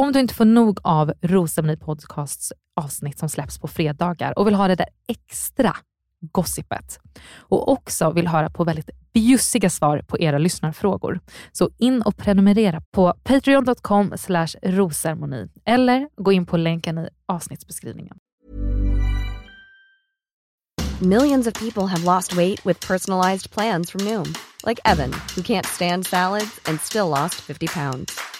Om du inte får nog av Rosceremoni Podcasts avsnitt som släpps på fredagar och vill ha det där extra gossipet och också vill höra på väldigt bjussiga svar på era lyssnarfrågor. Så in och prenumerera på patreon.com rosermoni eller gå in på länken i avsnittsbeskrivningen. Millions of people have lost weight with personalized plans from Noom. Like Evan, who can't stand salads and still lost 50 pounds.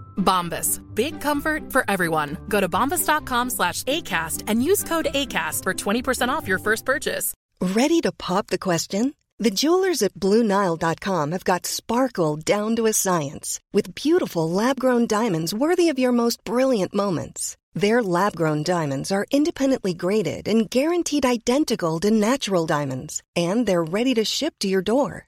Bombas. Big comfort for everyone. Go to bombas.com slash ACAST and use code ACAST for 20% off your first purchase. Ready to pop the question? The jewelers at BlueNile.com have got sparkle down to a science with beautiful lab grown diamonds worthy of your most brilliant moments. Their lab grown diamonds are independently graded and guaranteed identical to natural diamonds, and they're ready to ship to your door.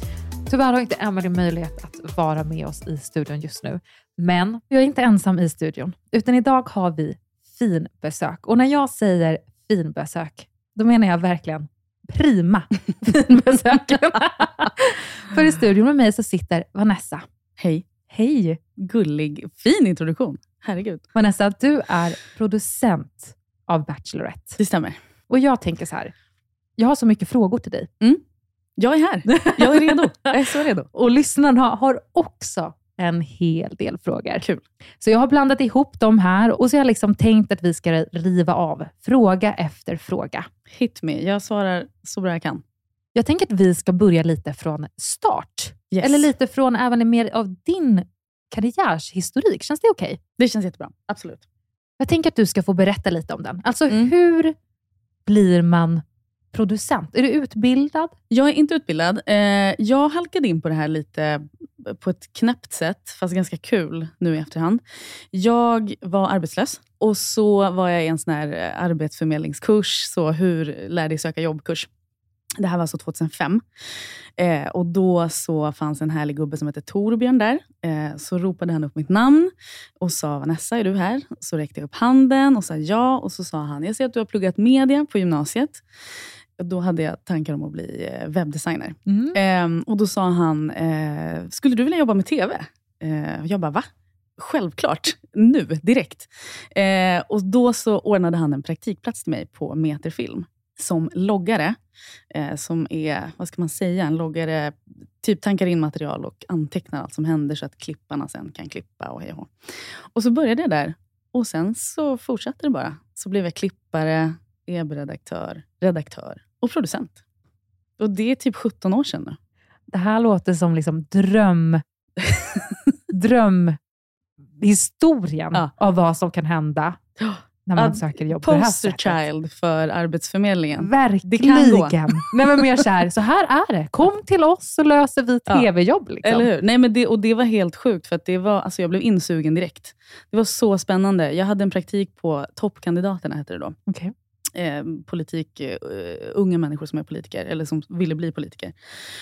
Tyvärr har inte Emelie möjlighet att vara med oss i studion just nu, men jag är inte ensam i studion, utan idag har vi finbesök. Och när jag säger finbesök, då menar jag verkligen prima finbesök. För i studion med mig så sitter Vanessa. Hej. Hej! Gullig, fin introduktion. Herregud. Vanessa, du är producent av Bachelorette. Det stämmer. Och jag tänker så här, jag har så mycket frågor till dig. Jag är här. Jag är redo. Jag är så redo. Och lyssnarna har också en hel del frågor. Kul. Så jag har blandat ihop dem här och så har jag liksom tänkt att vi ska riva av fråga efter fråga. Hit me. Jag svarar så bra jag kan. Jag tänker att vi ska börja lite från start. Yes. Eller lite från även mer av din karriärshistorik. Känns det okej? Det känns jättebra. Absolut. Jag tänker att du ska få berätta lite om den. Alltså Mm. hur blir man producent? Är du utbildad? Jag är inte utbildad. Eh, jag halkade in på det här lite eh, på ett knäppt sätt, fast ganska kul nu i efterhand. Jag var arbetslös och så var jag i en sån här eh, arbetsförmedlingskurs, så hur lär dig söka jobb-kurs. Det här var alltså 2005. Eh, och Då så fanns en härlig gubbe som hette Torbjörn där. Eh, så ropade han upp mitt namn och sa Vanessa, är du här? Så räckte jag upp handen och sa ja. Och så sa han, jag ser att du har pluggat media på gymnasiet. Då hade jag tankar om att bli eh, webbdesigner. Ehm, och Då sa han, eh, skulle du vilja jobba med TV? Eh, jag bara, va? Självklart, nu, direkt. Eh, och Då så ordnade han en praktikplats till mig på Meterfilm som loggare. Eh, som är, vad ska man säga, en loggare typ tankar in material och antecknar allt som händer så att klipparna sen kan klippa och hej och. Och så började jag där och sen så fortsatte det bara. Så blev jag klippare, EB-redaktör, redaktör och producent. Och det är typ 17 år sedan nu. Det här låter som liksom dröm... dröm historien Ja. av vad som kan hända när man Ja, söker jobb på det här Poster sättet. child för Arbetsförmedlingen. Verkligen. Det kan gå. Nej, men mer så här, så här är det. Kom till oss så löser vi Ja. tv-jobb. Liksom. Eller hur? Nej, men det, och det var helt sjukt, för det var, alltså jag blev insugen direkt. Det var så spännande. Jag hade en praktik på Toppkandidaterna, hette det då. Okej. Eh, politik, eh, unga människor som är politiker, eller som ville bli politiker.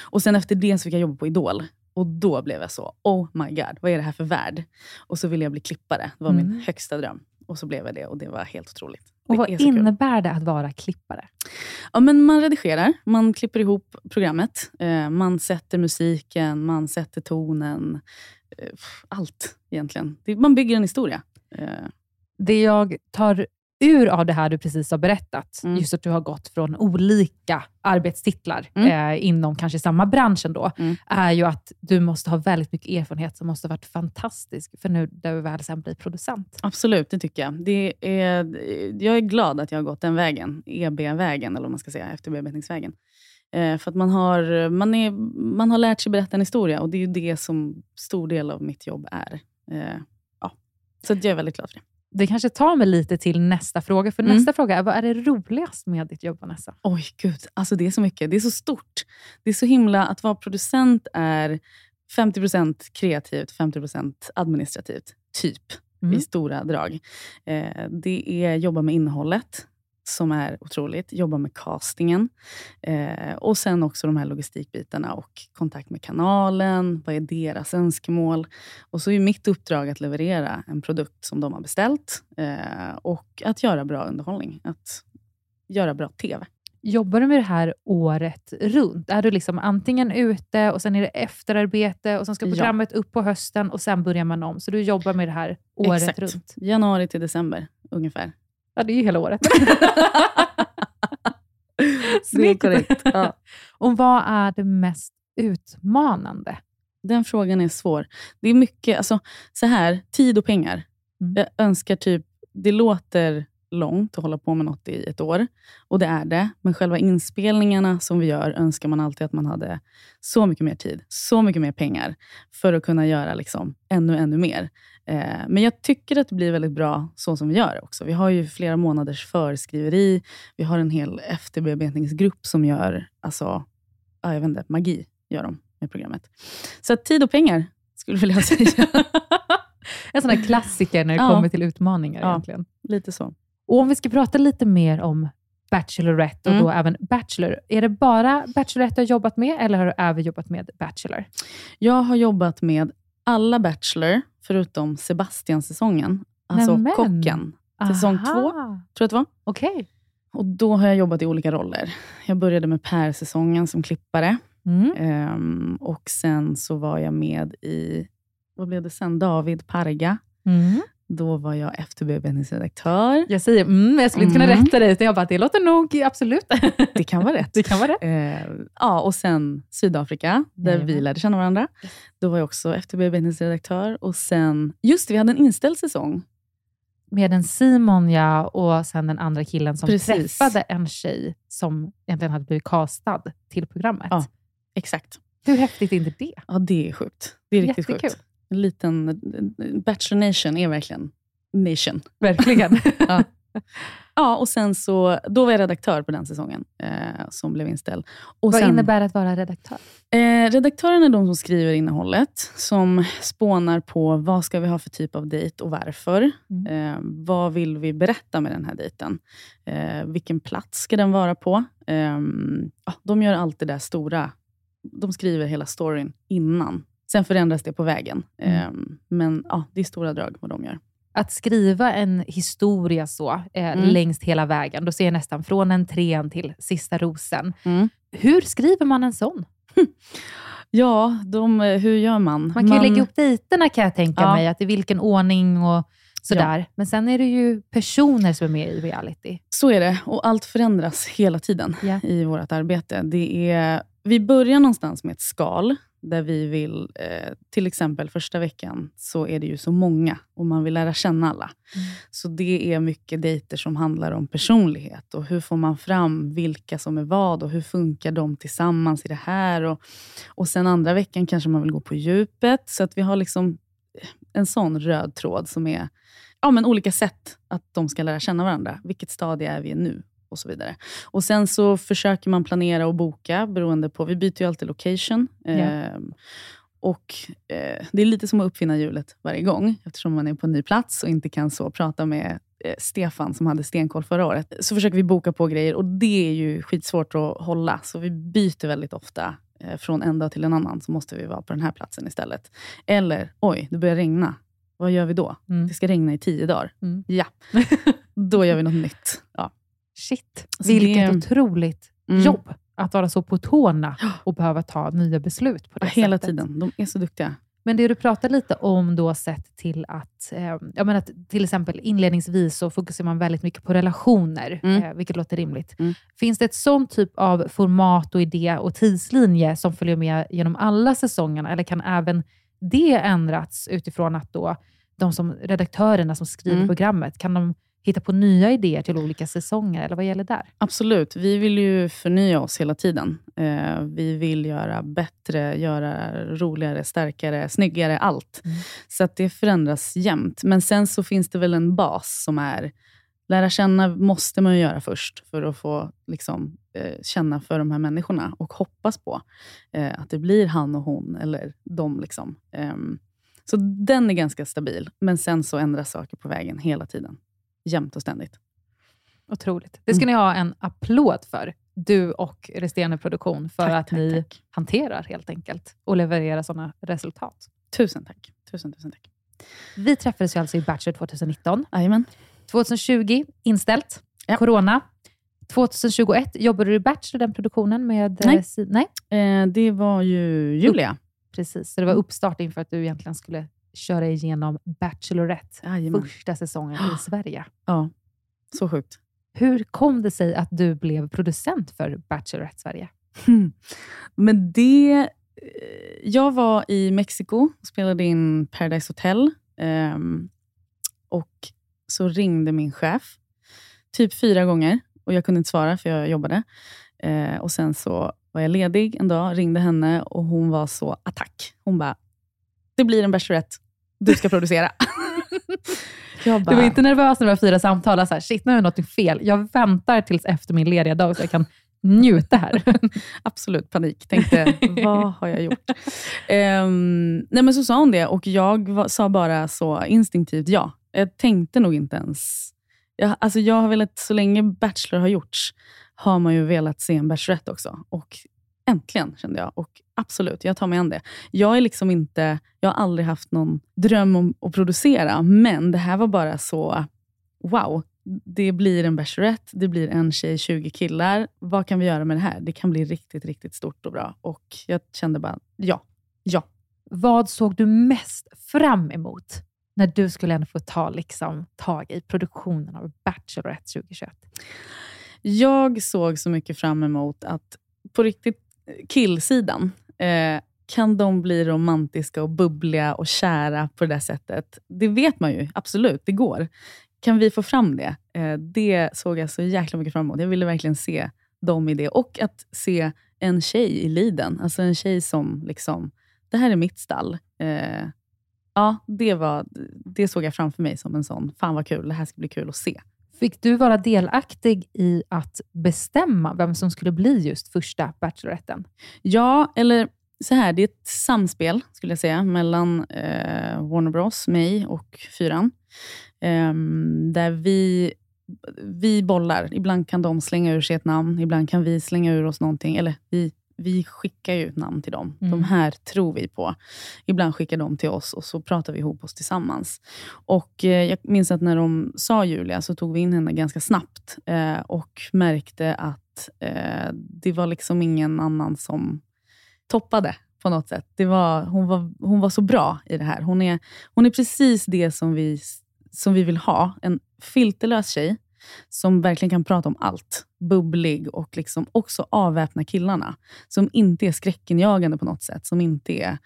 Och sen efter det så fick jag jobba på Idol. Och då blev jag så, oh my god, vad är det här för värld? Och så ville jag bli klippare. Det var Mm. min högsta dröm. Och så blev jag det och det var helt otroligt. Och vad är så kul. innebär det att vara klippare? Ja, men man redigerar, man klipper ihop programmet. Eh, man sätter musiken, man sätter tonen. Eh, allt egentligen. Det, man bygger en historia. Eh, Det jag tar ur av det här du precis har berättat, Mm. just att du har gått från olika arbetstitlar Mm. eh, inom kanske samma bransch ändå, Mm. är ju att du måste ha väldigt mycket erfarenhet som måste ha varit fantastisk för nu när du väl sen blir producent. absolut, det tycker jag. Det är, jag är glad att jag har gått den vägen. EB-vägen, eller vad man ska säga, efterbearbetningsvägen. Eh, för att man har, man, är, man har lärt sig berätta en historia och det är ju det som stor del av mitt jobb är. Eh, ja. Så jag är väldigt glad för det. Det kanske tar mig lite till nästa fråga, för Mm. nästa fråga är vad är det roligast med ditt jobb, Vanessa? Oj, gud. Alltså det är så mycket. Det är så stort. Det är så himla... Att vara producent är 50% kreativt, 50% administrativt. Typ. Mm. I stora drag. Eh, det är jobba med innehållet, som är otroligt. Jobba med castingen. Eh, och sen också de här logistikbitarna och kontakt med kanalen. Vad är deras önskemål? Och så är mitt uppdrag att leverera en produkt som de har beställt. Eh, och att göra bra underhållning. Att göra bra TV. Jobbar du med det här året runt? Är du liksom antingen ute och sen är det efterarbete och sen ska Ja. programmet upp på hösten och sen börjar man om. Så du jobbar med det här året Exakt. runt? Januari till december ungefär. Ja, det är ju hela året. Snyggt. korrekt. Ja. Och vad är det mest utmanande? Den frågan är svår. Det är mycket, alltså, så här, tid och pengar. Mm. Jag önskar typ, det låter långt att hålla på med något i ett år. Och det är det. Men själva inspelningarna som vi gör önskar man alltid att man hade så mycket mer tid, så mycket mer pengar för att kunna göra liksom ännu, ännu mer. Eh, men jag tycker att det blir väldigt bra så som vi gör också. Vi har ju flera månaders förskriveri. Vi har en hel efterbearbetningsgrupp som gör alltså, ja, jag vet inte, magi gör de med programmet. Så tid och pengar skulle jag vilja säga. En sån här klassiker när det Ja. kommer till utmaningar Ja. egentligen. Lite så. Och om vi ska prata lite mer om Bachelorette och Mm. då även Bachelor. Är det bara Bachelorette du har jobbat med eller har du även jobbat med Bachelor? Jag har jobbat med alla Bachelor, förutom Sebastian-säsongen. Alltså Nämen. kocken. Säsong Aha. två, tror jag att det var. Okej. Och då har jag jobbat i olika roller. Jag började med Per-säsongen som klippare. Mm. Ehm, och sen så var jag med i, vad blev det sen? David Parga. Mm. Då var jag efterbearbetningsredaktör. Jag säger mm, men jag skulle inte kunna Mm. rätta dig, utan jag bara, det låter nog absolut. Det kan vara rätt. det kan vara rätt. Eh, ja, och sen Sydafrika, där Jajamän. vi lärde känna varandra. Då var jag också efterbearbetningsredaktör. Och sen, just det, vi hade en inställd säsong. Med en Simon, ja, och sen den andra killen som Precis. träffade en tjej som egentligen hade blivit castad till programmet. Ja. Exakt. Hur häftigt är inte det? Ja, det är sjukt. Det är riktigt Jättekul. sjukt. En liten... Bachelor Nation är verkligen nation. Verkligen. Ja. Ja, och sen så, då var jag redaktör på den säsongen eh, som blev inställd. Och Vad sen, innebär att vara redaktör? Eh, redaktören är de som skriver innehållet, som spånar på vad ska vi ha för typ av dejt och varför. Mm. Eh, vad vill vi berätta med den här dejten? Eh, vilken plats ska den vara på? Eh, de gör allt det där stora. De skriver hela storyn innan. Sen förändras det på vägen. Mm. Eh, men ja, det är stora drag vad de gör. Att skriva en historia så, eh, Mm. längst hela vägen, då ser jag nästan från entrén till sista rosen. Mm. Hur skriver man en sån? Ja, de, eh, hur gör man? Man kan ju lägga upp dejterna kan jag tänka Ja. mig, att i vilken ordning och sådär. Men sen är det ju personer som är med i reality. Så är det, och allt förändras hela tiden Ja. i vårt arbete. Det är, vi börjar någonstans med ett skal, där vi vill, eh, till exempel första veckan, så är det ju så många och man vill lära känna alla. Så det är mycket dejter som handlar om personlighet och hur får man fram vilka som är vad och hur funkar de tillsammans i det här. Och, och sen andra veckan kanske man vill gå på djupet. Så att vi har liksom en sån röd tråd som är ja, men olika sätt att de ska lära känna varandra. Vilket stadie är vi i nu? Och så vidare. Och Sen så försöker man planera och boka beroende på... Vi byter ju alltid location. Ja. Eh, och eh, Det är lite som att uppfinna hjulet varje gång, eftersom man är på en ny plats och inte kan så prata med eh, Stefan, som hade stenkoll förra året. Så försöker vi boka på grejer och det är ju skitsvårt att hålla. Så vi byter väldigt ofta. Eh, från en dag till en annan så måste vi vara på den här platsen istället. Eller, oj, det börjar regna. Vad gör vi då? Mm. Det ska regna i tio dagar. Mm. Ja, då gör vi något nytt. Ja. Shit, Så vilket det- otroligt Mm. jobb. Att vara så på tårna och behöva ta nya beslut på det Ja, Hela sättet. tiden. De är så duktiga. Men det du pratar lite om då sett till att, eh, jag menar att till exempel inledningsvis så fokuserar man väldigt mycket på relationer, Mm. eh, vilket låter rimligt. Mm. Finns det ett sån typ av format och idé och tidslinje som följer med genom alla säsongerna, eller kan även det ändrats utifrån att då de som redaktörerna som skriver Mm. programmet, kan de hitta på nya idéer till olika säsonger, eller vad gäller där? Absolut. Vi vill ju förnya oss hela tiden. Eh, vi vill göra bättre, göra roligare, starkare, snyggare, allt. Mm. Så att det förändras jämt. Men sen så finns det väl en bas som är... Lära känna måste man ju göra först för att få liksom, eh, känna för de här människorna och hoppas på eh, att det blir han och hon eller de. Liksom. Ehm, så den är ganska stabil. Men sen så ändras saker på vägen hela tiden. Jämt och ständigt. Otroligt. Det ska Mm. ni ha en applåd för, du och resterande produktion, för Tack, att tack, ni tack. hanterar helt enkelt och levererar sådana resultat. Tusen tack. Tusen, tusen tack. Vi träffades ju alltså i Bachelor 2019. Jajamän. 2020 inställt, Ja. corona. 2021 jobbade du i Bachelor, den produktionen med... Nej. eh, Si- Nej, Eh, det var ju Julia. precis. Så det var uppstart inför att du egentligen skulle köra igenom Bachelorette, Jajamän. första säsongen i Sverige. Ja, så sjukt. Hur kom det sig att du blev producent för Bachelorette Sverige? Men det... eh, Jag var i Mexiko och spelade in Paradise Hotel. ehm, och så ringde min chef typ fyra gånger och jag kunde inte svara för jag jobbade. Eh, och Sen så var jag ledig en dag, ringde henne och hon var så attack. Hon bara, det blir en Bachelorette. Du ska producera. jag Du var inte nervös när det var fyra samtal? Så här, Shit, nu har jag något fel. Jag väntar tills efter min lediga dag så jag kan njuta här. absolut panik. Tänkte, vad har jag gjort? Ehm, nej men så sa hon det och jag var, sa bara så instinktivt ja. Jag tänkte nog inte ens... Jag, alltså jag har velat, så länge Bachelor har gjorts, har man ju velat se en Bachelorette också. Och äntligen, kände jag. Och absolut, jag tar mig an det. Jag är liksom inte... Jag har aldrig haft någon dröm om att producera, men det här var bara så... Wow, det blir en Bachelorette, det blir en tjej, 20 killar. Vad kan vi göra med det här? Det kan bli riktigt, riktigt stort och bra. Och jag kände bara, ja, ja. Vad såg du mest fram emot när du skulle ändå få ta liksom, tag i produktionen av Bachelorette 2021? Jag såg så mycket fram emot att på riktigt, killsidan, eh, kan de bli romantiska och bubbliga och kära på det där sättet? Det vet man ju, absolut, det går. Kan vi få fram det? Eh, det såg jag så jäkla mycket fram emot. Jag ville verkligen se dem i det. Och att se en tjej i liden. Alltså en tjej som liksom, det här är mitt stall. Eh, ja, det, var, det såg jag framför mig som en sån, fan vad kul, det här ska bli kul att se. Fick du vara delaktig i att bestämma vem som skulle bli just första Bacheloretten? Ja, eller så här, det är ett samspel skulle jag säga mellan eh, Warner Bros, mig och Fyran. Eh, där vi, vi bollar. Ibland kan de slänga ur sig ett namn, ibland kan vi slänga ur oss någonting. Eller vi, vi skickar ju namn till dem. Mm. De här tror vi på. Ibland skickar de till oss och så pratar vi ihop oss tillsammans. Och eh, Jag minns att när de sa Julia så tog vi in henne ganska snabbt eh, och märkte att eh, det var liksom ingen annan som toppade på något sätt. Det var, hon, var, hon var så bra i det här. Hon är, hon är precis det som vi, som vi vill ha. En filterlös tjej som verkligen kan prata om allt. Bubblig och liksom också avväpna killarna. Som inte är skräckenjagande på något sätt. Som inte är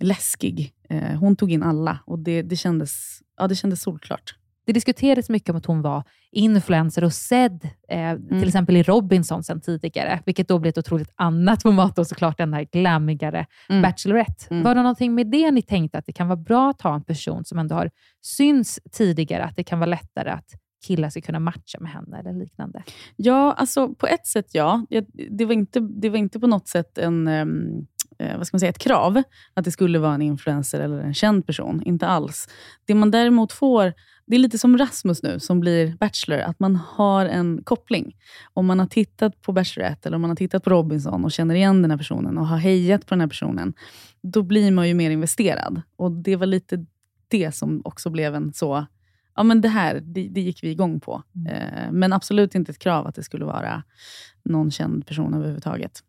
läskig. Eh, hon tog in alla och det, det, kändes, ja, det kändes solklart. Det diskuterades mycket om att hon var influencer och sedd, eh, till exempel i Robinson sen tidigare, vilket då blir ett otroligt annat format och såklart den här glammigare Mm. Bachelorette. Mm. Var det någonting med det ni tänkte att det kan vara bra att ha en person som ändå har syns tidigare, att det kan vara lättare att killar ska kunna matcha med henne eller liknande? Ja, alltså på ett sätt ja. Det var inte, det var inte på något sätt en, eh, vad ska man säga, ett krav att det skulle vara en influencer eller en känd person. Inte alls. Det man däremot får, det är lite som Rasmus nu som blir Bachelor, att man har en koppling. Om man har tittat på Bachelorette eller om man har tittat på Robinson och känner igen den här personen och har hejat på den här personen, då blir man ju mer investerad. Och Det var lite det som också blev en så ja men det här, det, det gick vi igång på. Eh, men absolut inte ett krav att det skulle vara någon känd person överhuvudtaget.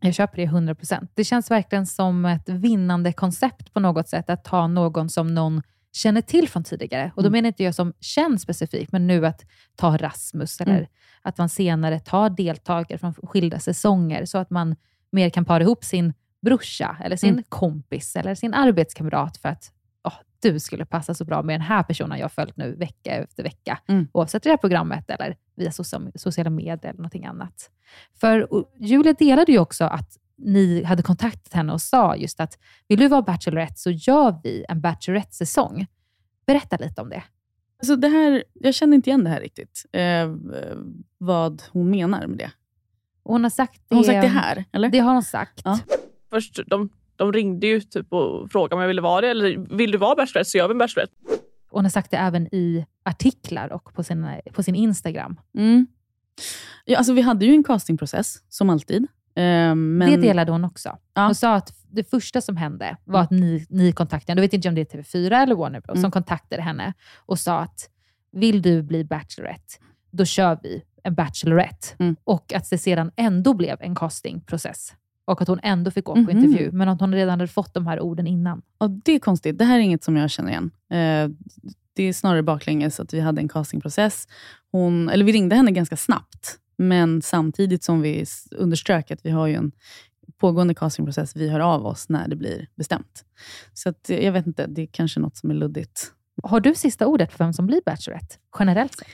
Jag köper det 100%. Det känns verkligen som ett vinnande koncept på något sätt, att ta någon som någon känner till från tidigare. Och Då Mm. menar inte jag som känd specifikt, men nu att ta Rasmus, eller Mm. att man senare tar deltagare från skilda säsonger, så att man mer kan para ihop sin brorsa, eller sin Mm. kompis, eller sin arbetskamrat, för att du skulle passa så bra med den här personen jag har följt nu vecka efter vecka, Mm. oavsett det här programmet eller via socia- sociala medier eller någonting annat. För Julia delade ju också att ni hade kontaktat henne och sa just att vill du vara Bachelorette så gör vi en Bachelorette-säsong. Berätta lite om det. Alltså det här, jag känner inte igen det här riktigt. Eh, vad hon menar med det. Hon har sagt det, hon sagt det här? Eller? Det har hon sagt. Ja. Först, de, de ringde ju typ och frågade om jag ville vara det. Eller vill du vara Bachelorette så gör vi en Bachelorette. Och hon har sagt det även i artiklar och på sin, på sin Instagram. Mm. Ja, alltså vi hade ju en castingprocess, som alltid. Eh, men... Det delade hon också. Ja. Hon sa att det första som hände var att ni, ni kontaktade henne, jag vet inte om det är TV4 eller Warner Bros, Mm. som kontaktade henne och sa att vill du bli Bachelorette, då kör vi en Bachelorette. Mm. Och att det sedan ändå blev en castingprocess. Och att hon ändå fick gå på intervju, men att hon redan hade fått de här orden innan. Ja, det är konstigt. Det här är inget som jag känner igen. Eh, det är snarare baklänges att vi hade en castingprocess. Hon, eller vi ringde henne ganska snabbt, men samtidigt som vi underströk att vi har ju en pågående castingprocess. Vi hör av oss när det blir bestämt. Så att, eh, jag vet inte, det är kanske något som är luddigt. Har du sista ordet på vem som blir Bachelorette, generellt sett?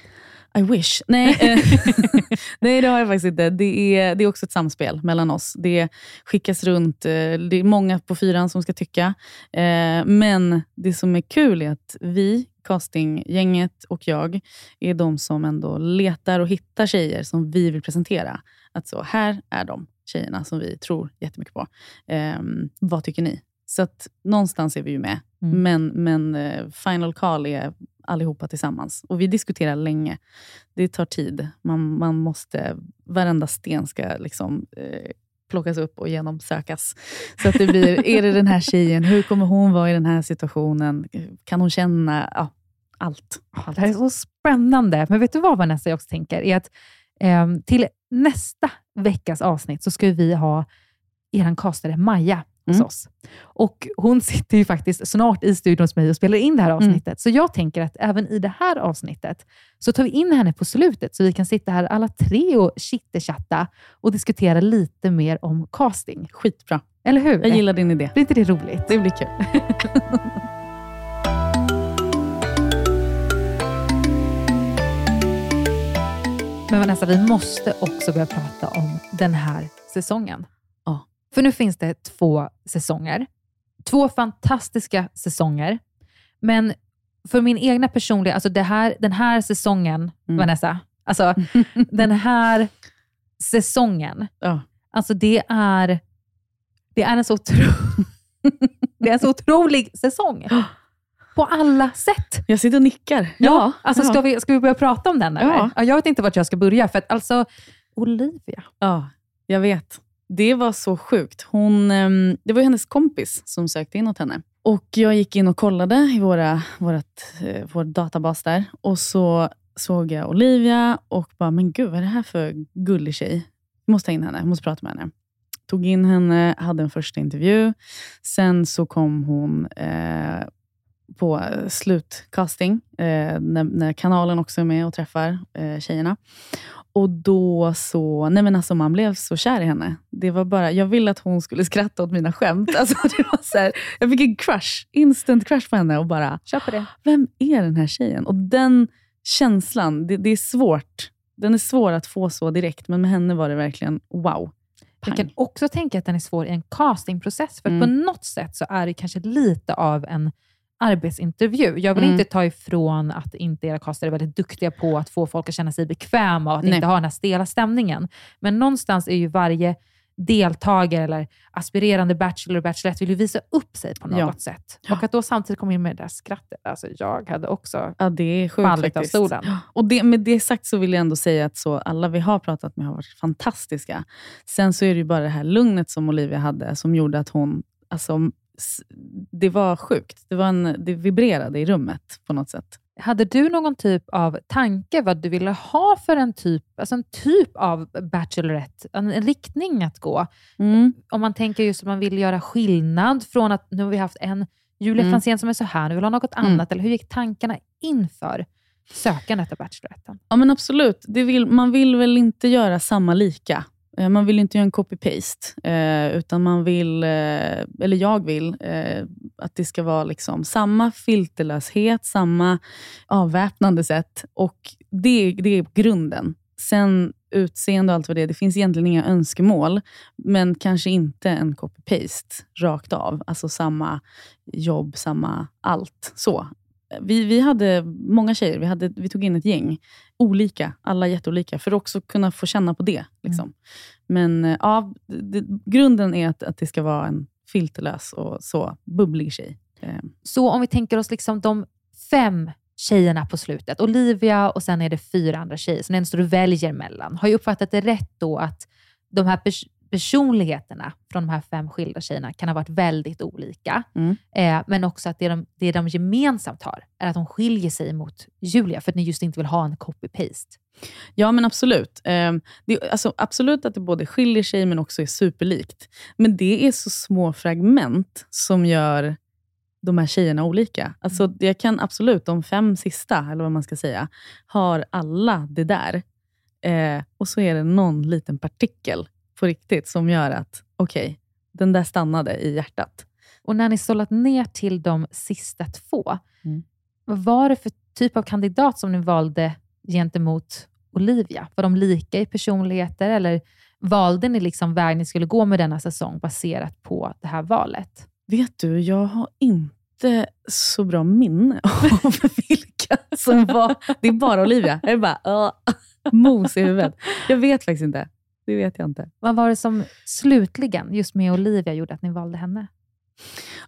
I wish. Nej, eh, nej det har jag faktiskt inte. Det är, det är också ett samspel mellan oss. Det skickas runt. eh, Det är många på fyran som ska tycka. Eh, Men det som är kul är att vi, castinggänget och jag, är de som ändå letar och hittar tjejer som vi vill presentera. Att så, här är de tjejerna som vi tror jättemycket på. Eh, vad tycker ni? Så att någonstans är vi ju med. Mm. Men, men eh, final call är allihopa tillsammans. Och vi diskuterar länge. Det tar tid. Man, man måste, varenda sten ska liksom, eh, plockas upp och genomsökas. Så att det blir, är det den här tjejen? Hur kommer hon vara i den här situationen? Kan hon känna? Ja, allt. allt. Det här är så spännande. Men vet du vad Vanessa, jag också tänker? Är att ehm, till nästa veckas avsnitt så ska vi ha er castare Maja hos Mm. oss. Och hon sitter ju faktiskt snart i studion hos mig och spelar in det här avsnittet. Så jag tänker att även i det här avsnittet så tar vi in henne på slutet så vi kan sitta här alla tre och chitterchatta och diskutera lite mer om casting. Skitbra. Eller hur? Jag gillar din idé. Blir inte det roligt? Det blir kul. Men Vanessa, vi måste också börja prata om den här säsongen. För nu finns det två säsonger. Två fantastiska säsonger. Men för min egna personliga, alltså det här, den här säsongen, Mm. Vanessa, alltså den här säsongen, Ja. alltså det är, det är en så otro... det är en så otrolig säsong. På alla sätt. Jag sitter och nickar. Ja, alltså ja. Ska, vi, ska vi börja prata om den? Eller? Ja, jag vet inte vart jag ska börja. För att alltså, Olivia. Ja, jag vet. Det var så sjukt. Hon, ehm, det var ju hennes kompis som sökte in åt henne. Och Jag gick in och kollade i våra, vårat, eh, vår databas där. Och så såg jag Olivia och bara, men gud vad är det här för gullig tjej? Jag måste ta in henne, jag måste prata med henne. Tog in henne, hade en första intervju. Sen så kom hon eh, på slutcasting, eh, när, när kanalen också är med och träffar eh, tjejerna. Och då så, nej men alltså man blev så kär i henne. Det var bara, jag ville att hon skulle skratta åt mina skämt. Alltså det var så här, jag fick en crush, instant crush på henne och bara, Köper det. vem är den här tjejen? Och den känslan, det, det är svårt. Den är svår att få så direkt, men med henne var det verkligen wow. Jag kan också tänka att den är svår i en castingprocess, för Mm. på något sätt så är det kanske lite av en arbetsintervju. Jag vill Mm. inte ta ifrån att inte era castare är väldigt duktiga på att få folk att känna sig bekväma och att Nej. inte ha den här stela stämningen. Men någonstans är ju varje deltagare eller aspirerande bachelor och bachelorette vill ju visa upp sig på något Ja. sätt. Och att då samtidigt komma in med det där skrattet. Alltså jag hade också Ja, det är sjukt fallit av faktiskt. stolen. Och det, med det sagt så vill jag ändå säga att så, alla vi har pratat med har varit fantastiska. Sen så är det ju bara det här lugnet som Olivia hade som gjorde att hon... Alltså, det var sjukt. Det, var en, det vibrerade i rummet på något sätt. Hade du någon typ av tanke vad du ville ha för en typ, alltså en typ av Bachelorette? En, en riktning att gå? Mm. Om man tänker just att man vill göra skillnad från att nu har vi haft en Julia Mm. Franzén som är så här, nu vill ha något Mm. annat. Eller hur gick tankarna inför sökandet av Bacheloretten? Ja, men absolut. Vill, man vill väl inte göra samma lika. Eh, man vill inte göra en copy-paste, eh, utan man vill, eh, eller jag vill, eh, att det ska vara liksom samma filterlöshet, samma avväpnande sätt. Och det, det är grunden. Sen utseende och allt vad det är, det finns egentligen inga önskemål, men kanske inte en copy-paste rakt av. Alltså samma jobb, samma allt. så. Vi, vi hade många tjejer, vi, hade, vi tog in ett gäng. Olika, alla jätteolika, för att också kunna få känna på det. Liksom. Men eh, ja, det, grunden är att, att det ska vara en filterlös och så bubblig tjej. Eh, Så om vi tänker oss liksom de fem tjejerna på slutet, Olivia och sen är det fyra andra tjejer, så den står du väljer mellan. Har jag uppfattat det rätt då att de här personligheterna från de här fem skilda tjejerna kan ha varit väldigt olika, Mm. eh, men också att det de, det de gemensamt har är att de skiljer sig mot Julia, för att ni just inte vill ha en copy-paste. Ja, men absolut. Eh, det, alltså, absolut att det både skiljer sig, men också är superlikt. Men det är så små fragment som gör de här tjejerna olika. Alltså, jag kan absolut, de fem sista, eller vad man ska säga, har alla det där. Eh, och så är det någon liten partikel på riktigt som gör att, okej, den där stannade i hjärtat. Och när ni sållat ner till de sista två, Mm. vad var det för typ av kandidat som ni valde gentemot Olivia? Var de lika i personligheter eller valde ni liksom väg ni skulle gå med denna säsong baserat på det här valet? Vet du, jag har inte så bra minne av vilka som var... Det är bara Olivia. Jag är bara uh, mos i huvudet. Jag vet faktiskt inte. Det vet jag inte. Vad var det som slutligen, just med Olivia, gjorde att ni valde henne?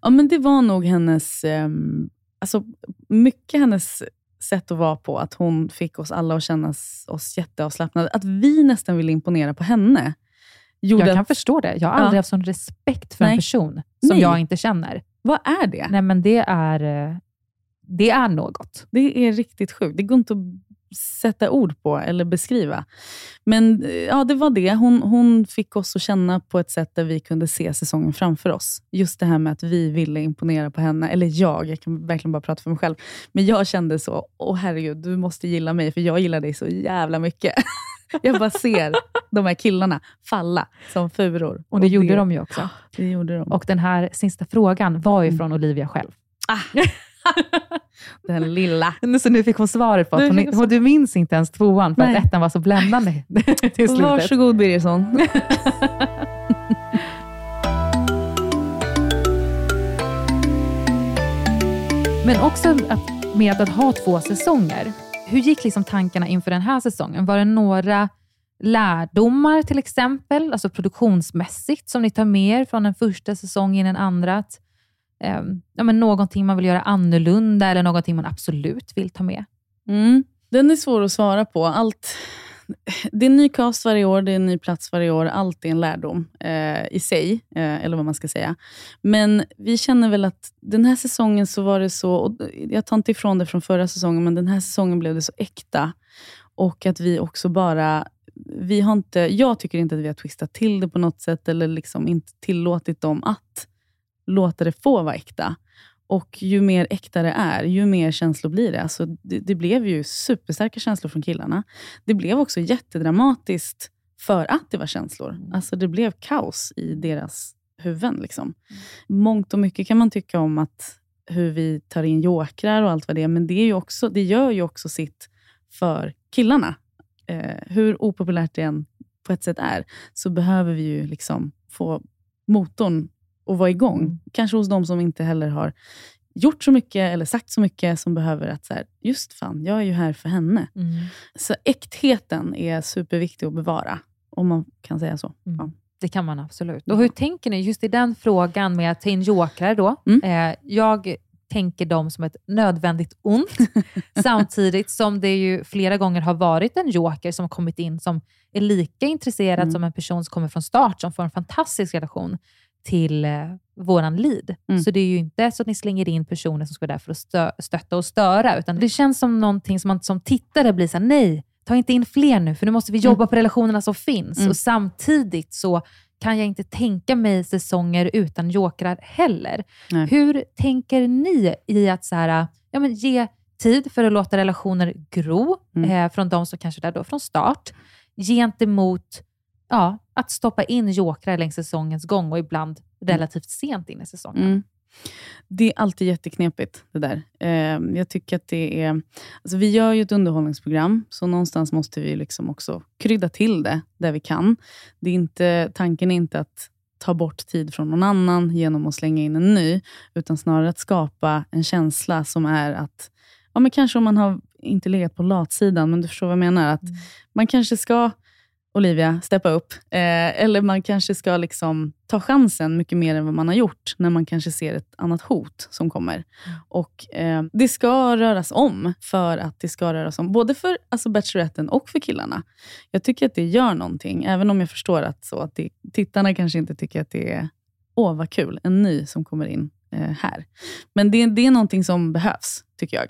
Ja, men det var nog hennes... Um, alltså, mycket hennes sätt att vara på. Att hon fick oss alla att känna oss jätteavslappnade. Att vi nästan ville imponera på henne. Gjorde Jag kan att, förstå det. Jag har Ja. aldrig haft sån respekt för en Nej. person som Nej. jag inte känner. Vad är det? Nej, men det är, eh, det är något. Det är riktigt sjukt. Det går inte att sätta ord på eller beskriva. Men eh, ja, det var det. Hon, hon fick oss att känna på ett sätt där vi kunde se säsongen framför oss. Just det här med att vi ville imponera på henne. Eller jag, jag kan verkligen bara prata för mig själv. Men jag kände så, åh herregud, du måste gilla mig, för jag gillar dig så jävla mycket. Jag bara ser de här killarna falla som furor. Och det gjorde de ju också. Det gjorde de. Och den här sista frågan var ju Mm. från Olivia själv. Den lilla. Så nu fick hon svaret på att hon hon, du minns inte ens tvåan för Nej. att ettan var så bländande till slutet. Varsågod Birgersson. Men också att, med att ha två säsonger. Hur gick liksom tankarna inför den här säsongen? Var det några lärdomar till exempel, alltså produktionsmässigt, som ni tar med er från den första säsongen i den andra? Att, eh, ja, men någonting man vill göra annorlunda eller någonting man absolut vill ta med? Mm. Den är svår att svara på. Allt, det är en ny cast varje år, det är en ny plats varje år. Allt är en lärdom eh, i sig, eh, eller vad man ska säga. Men vi känner väl att den här säsongen så var det så, och jag tar inte ifrån det från förra säsongen, men den här säsongen blev det så äkta. Och att vi också bara, vi har inte, jag tycker inte att vi har twistat till det på något sätt, eller liksom inte tillåtit dem att låta det få vara äkta. Och ju mer äkta det är, ju mer känslor blir det. Alltså, det, det blev ju superstarka känslor från killarna. Det blev också jättedramatiskt för att det var känslor. Alltså Det blev kaos i deras huvuden. Liksom. Mångt och mycket kan man tycka om att hur vi tar in jokrar och allt vad det är, men det, är ju också, det gör ju också sitt för killarna. Eh, hur opopulärt det än på ett sätt är, så behöver vi ju liksom få motorn att vara igång. Kanske hos de som inte heller har gjort så mycket eller sagt så mycket, som behöver att, så här, just fan, jag är ju här för henne. Mm. Så äktheten är superviktig att bevara, om man kan säga så. Ja. Det kan man absolut. Och hur tänker ni just i den frågan med att ta in jokrar då? Mm. Eh, jag tänker dem som ett nödvändigt ont, samtidigt som det ju flera gånger har varit en joker som har kommit in som är lika intresserad Mm. som en person som kommer från start, som får en fantastisk relation till eh, våran lead. Mm. Så det är ju inte så att ni slänger in personer som ska vara där för att stö stötta och störa, utan det känns som någonting som man som tittare blir såhär, nej, ta inte in fler nu, för nu måste vi jobba på relationerna som finns. Mm. Och samtidigt så kan jag inte tänka mig säsonger utan jokrar heller. Nej. Hur tänker ni i att så här, ja, men ge tid för att låta relationer gro, Mm. eh, från de som kanske är där då från start, gentemot ja, att stoppa in jokrar längs säsongens gång och ibland relativt sent in i säsongen? Mm. Det är alltid jätteknepigt det där. Eh, jag tycker att det är... Alltså vi gör ju ett underhållningsprogram, så någonstans måste vi liksom också krydda till det där vi kan. Det är inte, tanken är inte att ta bort tid från någon annan genom att slänga in en ny, utan snarare att skapa en känsla som är att, ja men kanske om man har inte legat på latsidan, men du förstår vad jag menar. Att Man kanske ska Olivia, steppa upp. Eh, eller man kanske ska liksom ta chansen mycket mer än vad man har gjort, när man kanske ser ett annat hot som kommer. Och eh, Det ska röras om, för att det ska röras om, både för alltså Bacheloretten och för killarna. Jag tycker att det gör någonting, även om jag förstår att, så att det, tittarna kanske inte tycker att det är, åh vad kul, en ny som kommer in eh, här. Men det, det är någonting som behövs, tycker jag.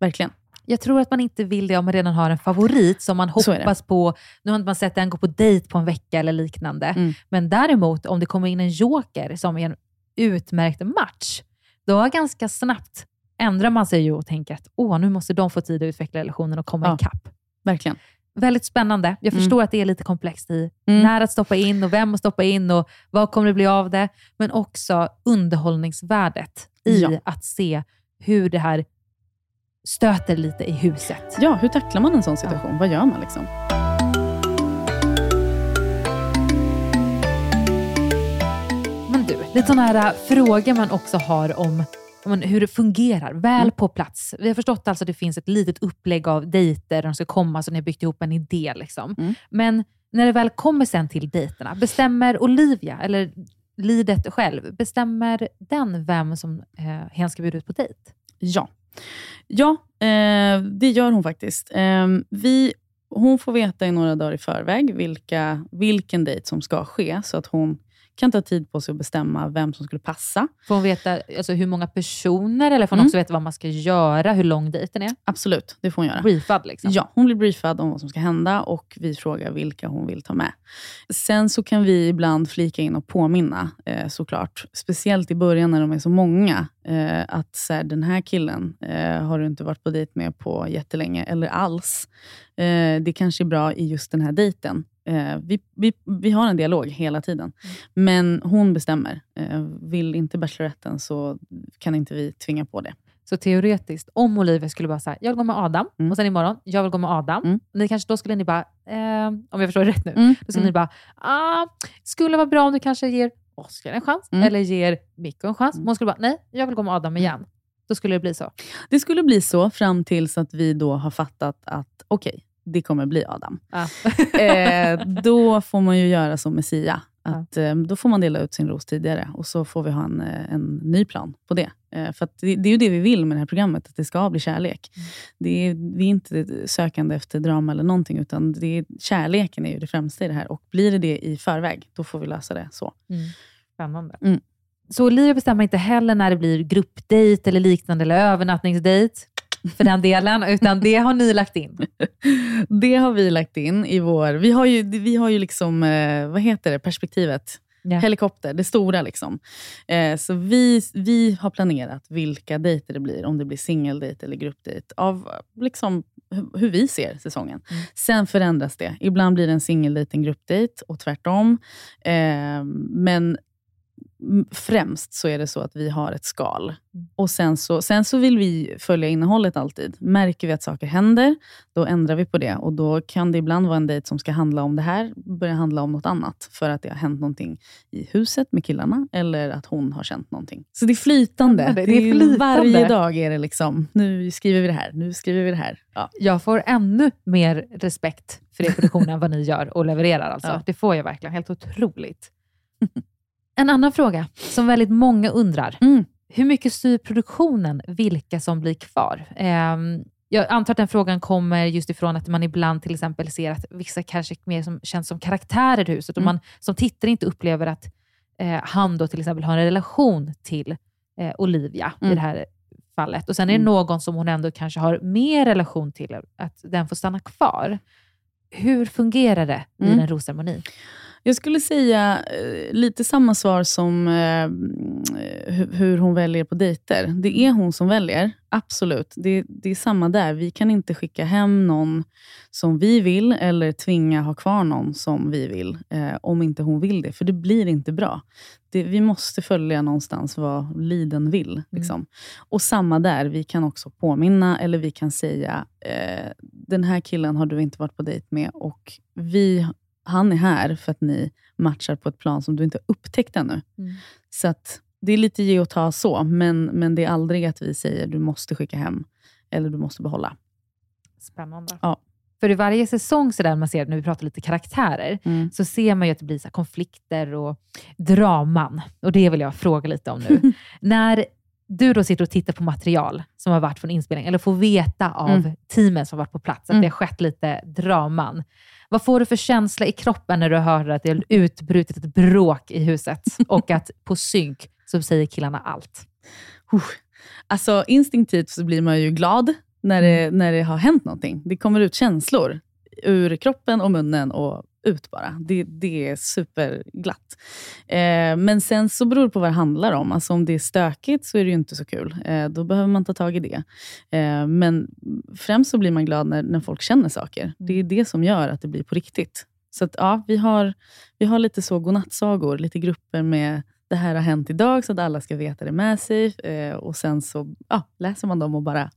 Verkligen. Jag tror att man inte vill det om man redan har en favorit som man hoppas på. Nu har inte man sett den gå på dejt på en vecka eller liknande. Mm. Men däremot om det kommer in en joker som är en utmärkt match, då ganska snabbt ändrar man sig ju och tänker att Åh, nu måste de få tid att utveckla relationen och komma Ja. ikapp. Verkligen. Väldigt spännande. Jag Mm. förstår att det är lite komplext i Mm. när att stoppa in och vem att stoppa in och vad kommer det bli av det. Men också underhållningsvärdet i Ja. att se hur det här stöter lite i huset. Ja, hur tacklar man en sån situation? Vad gör man? liksom? Men du, lite sådana här äh, frågor man också har om hur det fungerar, väl Mm. på plats. Vi har förstått alltså att det finns ett litet upplägg av dejter, de ska komma, så ni har byggt ihop en idé. Liksom. Mm. Men när det väl kommer sen till dejterna, bestämmer Olivia, eller lidet själv, bestämmer den vem som eh, hen ska bjuda ut på dejt? Ja, ja eh, det gör hon faktiskt. Eh, vi, hon får veta i några dagar i förväg vilka, vilken dejt som ska ske, så att hon kan ta tid på sig att bestämma vem som skulle passa. Får hon veta alltså, hur många personer, eller får hon Mm. också veta vad man ska göra, hur lång dejten är? Absolut, det får hon göra. Briefad liksom? Ja, hon blir briefad om vad som ska hända och vi frågar vilka hon vill ta med. Sen så kan vi ibland flika in och påminna eh, såklart. Speciellt i början när de är så många. Eh, att så här, den här killen eh, har du inte varit på dejt med på jättelänge eller alls. Eh, det kanske är bra i just den här dejten. Eh, vi, vi, vi har en dialog hela tiden. Men hon bestämmer. Eh, vill inte Bacheloretten så kan inte vi tvinga på det. Så teoretiskt, om Olivia skulle bara säga jag vill gå med Adam, Mm. och sen imorgon, jag vill gå med Adam. Mm. Ni kanske, då skulle ni bara, eh, om jag förstår det rätt nu, Mm, då skulle mm. ni bara, ah, skulle vara bra om du kanske ger Oskar en chans, Mm. eller ger Mikko en chans. Hon skulle bara, nej, jag vill gå med Adam igen. Då skulle det bli så. Det skulle bli så fram tills att vi då har fattat att okej, det kommer bli Adam. Ah. eh, då får man ju göra som Messia. Att, eh, då får man dela ut sin ros tidigare och så får vi ha en, eh, en ny plan på det. Eh, för det, det är ju det vi vill med det här programmet, att det ska bli kärlek. Det är, vi är inte sökande efter drama eller någonting, utan det är, kärleken är ju det främsta i det här. Och blir det det i förväg, då får vi lösa det så. Mm. Spännande. Mm. Så Olivia bestämmer inte heller när det blir gruppdejt eller liknande, eller övernattningsdejt för den delen, utan det har ni lagt in. Det har vi lagt in i vår... Vi har ju, vi har ju liksom, eh, vad heter det, perspektivet. Ja. Helikopter, det stora. liksom. Eh, så vi, vi har planerat vilka dejter det blir, om det blir singeldejt eller gruppdejt, av liksom, hu- hur vi ser säsongen. Sen förändras det. Ibland blir det en singeldejt en gruppdejt och tvärtom. Eh, men främst så är det så att vi har ett skal. Och sen så, sen så vill vi följa innehållet alltid. Märker vi att saker händer, då ändrar vi på det. Och Då kan det ibland vara en dejt som ska handla om det här, börja handla om något annat. För att det har hänt någonting i huset med killarna, eller att hon har känt någonting. Så det är flytande. Ja, det är Det är flytande. Varje dag är det liksom, nu skriver vi det här, nu skriver vi det här. Ja. Jag får ännu mer respekt för er produktion än vad ni gör och levererar. Alltså. Ja. Det får jag verkligen. Helt otroligt. En annan fråga som väldigt många undrar. Mm. Hur mycket styr produktionen vilka som blir kvar? Ehm, jag antar att den frågan kommer just ifrån att man ibland till exempel ser att vissa kanske mer som, känns som karaktärer i huset och Mm. man som tittare inte upplever att eh, han då till exempel har en relation till eh, Olivia i Mm. det här fallet. Och sen är det Mm. någon som hon ändå kanske har mer relation till, att den får stanna kvar. Hur fungerar det vid Mm. en rosceremoni? Jag skulle säga eh, lite samma svar som eh, hu- hur hon väljer på dejter. Det är hon som väljer, absolut. Det, det är samma där. Vi kan inte skicka hem någon som vi vill eller tvinga ha kvar någon som vi vill, eh, om inte hon vill det. För det blir inte bra. Det, vi måste följa någonstans vad liden vill. Liksom. Och samma där, vi kan också påminna eller vi kan säga, den här killen har du inte varit på dejt med och vi han är här för att ni matchar på ett plan som du inte har upptäckt ännu. Mm. Så att det är lite ge och ta så, men, men det är aldrig att vi säger du måste skicka hem eller du måste behålla. Spännande. Ja. För i varje säsong, så där man ser, när vi pratar lite karaktärer, Mm. så ser man ju att det blir så konflikter och draman. Och det vill jag fråga lite om nu. när du då sitter och tittar på material som har varit från inspelning, eller får veta av Mm. teamen som har varit på plats, att Mm. det har skett lite draman. Vad får du för känsla i kroppen när du hör att det har utbrutit ett bråk i huset och att på synk så säger killarna allt? Uh. Alltså instinktivt så blir man ju glad när det, när det har hänt någonting. Det kommer ut känslor ur kroppen och munnen och ut bara. Det, det är superglatt. Eh, men sen så beror det på vad det handlar om. Alltså om det är stökigt så är det ju inte så kul. Eh, då behöver man ta tag i det. Eh, men främst så blir man glad när, när folk känner saker. Det är det som gör att det blir på riktigt. Så att, ja, vi har, vi har lite så godnattsagor, lite grupper med det här har hänt idag, så att alla ska veta det med sig. Eh, och sen så ja, läser man dem och bara,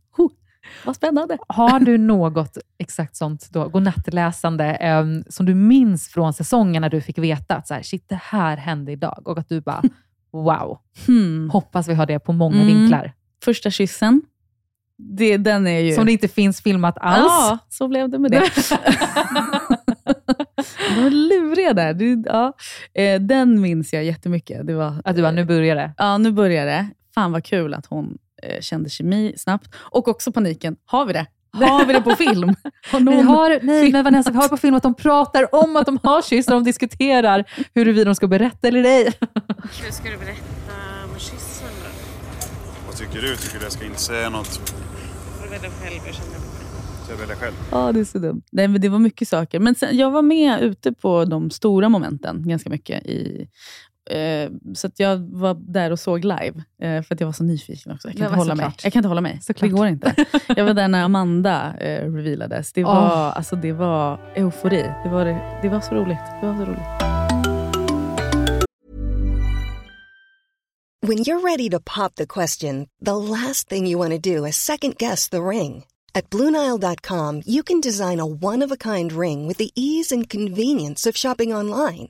vad spännande. Har du något exakt sånt då, godnattläsande eh, som du minns från säsongen när du fick veta att så här, shit, det här hände idag och att du bara, wow, Hmm. hoppas vi har det på många Mm. vinklar. Första kyssen, det, den är ju... Som det inte finns filmat alls. Ja, så blev det med det. De var luriga där. Det, ja. eh, den minns jag jättemycket. Det var, Att du bara, nu börjar det. Ja, nu börjar det. Fan vad kul att hon eh, kände kemi snabbt. Och också paniken. Har vi det? Har vi det på film? Har Vi någon- har, nej, men Vanessa, vi har på film att de pratar om att de har kysst och de diskuterar huruvida de ska berätta eller ej. Hur ska du berätta om kyssen då? Vad tycker du? Tycker du jag ska inte säga något? Får du välja själv, jag känner Ska jag välja själv? Ja, det är så dumt. Nej, men det var mycket saker. Men sen, jag var med ute på de stora momenten ganska mycket. I, så att jag var där och såg live, eh, för att jag var så nyfiken också. Jag kan, inte, hålla mig. jag kan inte hålla mig. Såklart. Det går inte. Jag var där när Amanda eh, revealades. Det var, alltså, det var eufori. Det var, det, det var så roligt. Det var så roligt. When you're ready to pop the question, the last thing you want to do is second guess the ring. At Bluenile.com, you can design a one of a kind ring with the ease and convenience of shopping online.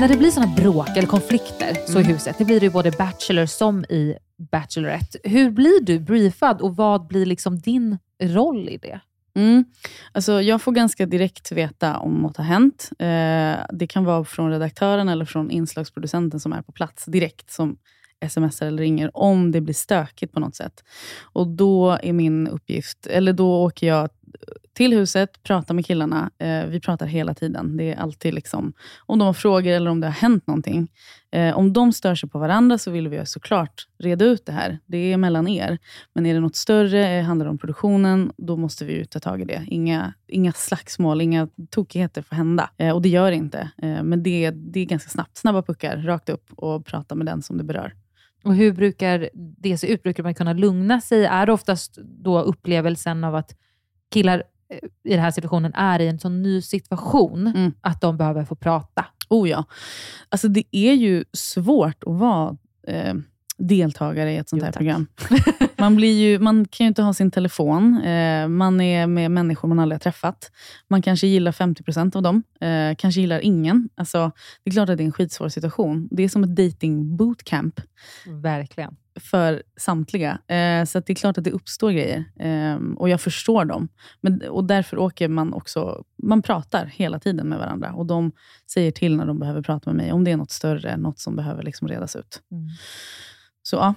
När det blir sådana bråk eller konflikter så i huset, det blir det ju både Bachelor som i Bachelorette. Hur blir du briefad och vad blir liksom din roll i det? Mm. Alltså, jag får ganska direkt veta om något har hänt. Eh, det kan vara från redaktören eller från inslagsproducenten som är på plats direkt, som smsar eller ringer, om det blir stökigt på något sätt. Och Då är min uppgift, eller då åker jag till huset, prata med killarna. Eh, vi pratar hela tiden. Det är alltid liksom, om de har frågor eller om det har hänt någonting. Eh, om de stör sig på varandra så vill vi såklart reda ut det här. Det är mellan er. Men är det något större, eh, handlar det om produktionen, då måste vi ju ta tag i det. Inga, inga slagsmål, inga tokigheter får hända. Eh, och det gör det inte. Eh, men det, det är ganska snabbt. Snabba puckar, rakt upp och prata med den som det berör. Och Hur brukar det se ut? Brukar man kunna lugna sig? Är det oftast då upplevelsen av att killar eh, i den här situationen är i en sån ny situation att de behöver få prata? Oh ja. Alltså det är ju svårt att vara eh, deltagare i ett sånt här program. Man, blir ju, man kan ju inte ha sin telefon. Eh, man är med människor man aldrig har träffat. Man kanske gillar 50% av dem. Eh, kanske gillar ingen. Alltså, det är klart att det är en skitsvår situation. Det är som ett dating bootcamp. Verkligen. För samtliga. Eh, så det är klart att det uppstår grejer. Eh, och jag förstår dem. Men, och därför åker man också... Man pratar hela tiden med varandra. Och de säger till när de behöver prata med mig. Om det är något större, något som behöver liksom redas ut. Mm. Så ja,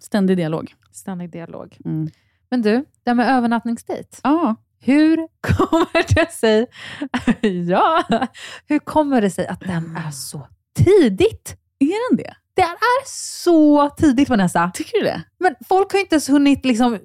ständig dialog. Ständig dialog. Mm. Men du, det här med övernattningsdejt. Ja. Hur kommer det sig ja, hur kommer det sig att den är så tidigt? Är den det? Det är så tidigt Vanessa. Tycker du det? Men folk har inte ens hunnit liksom,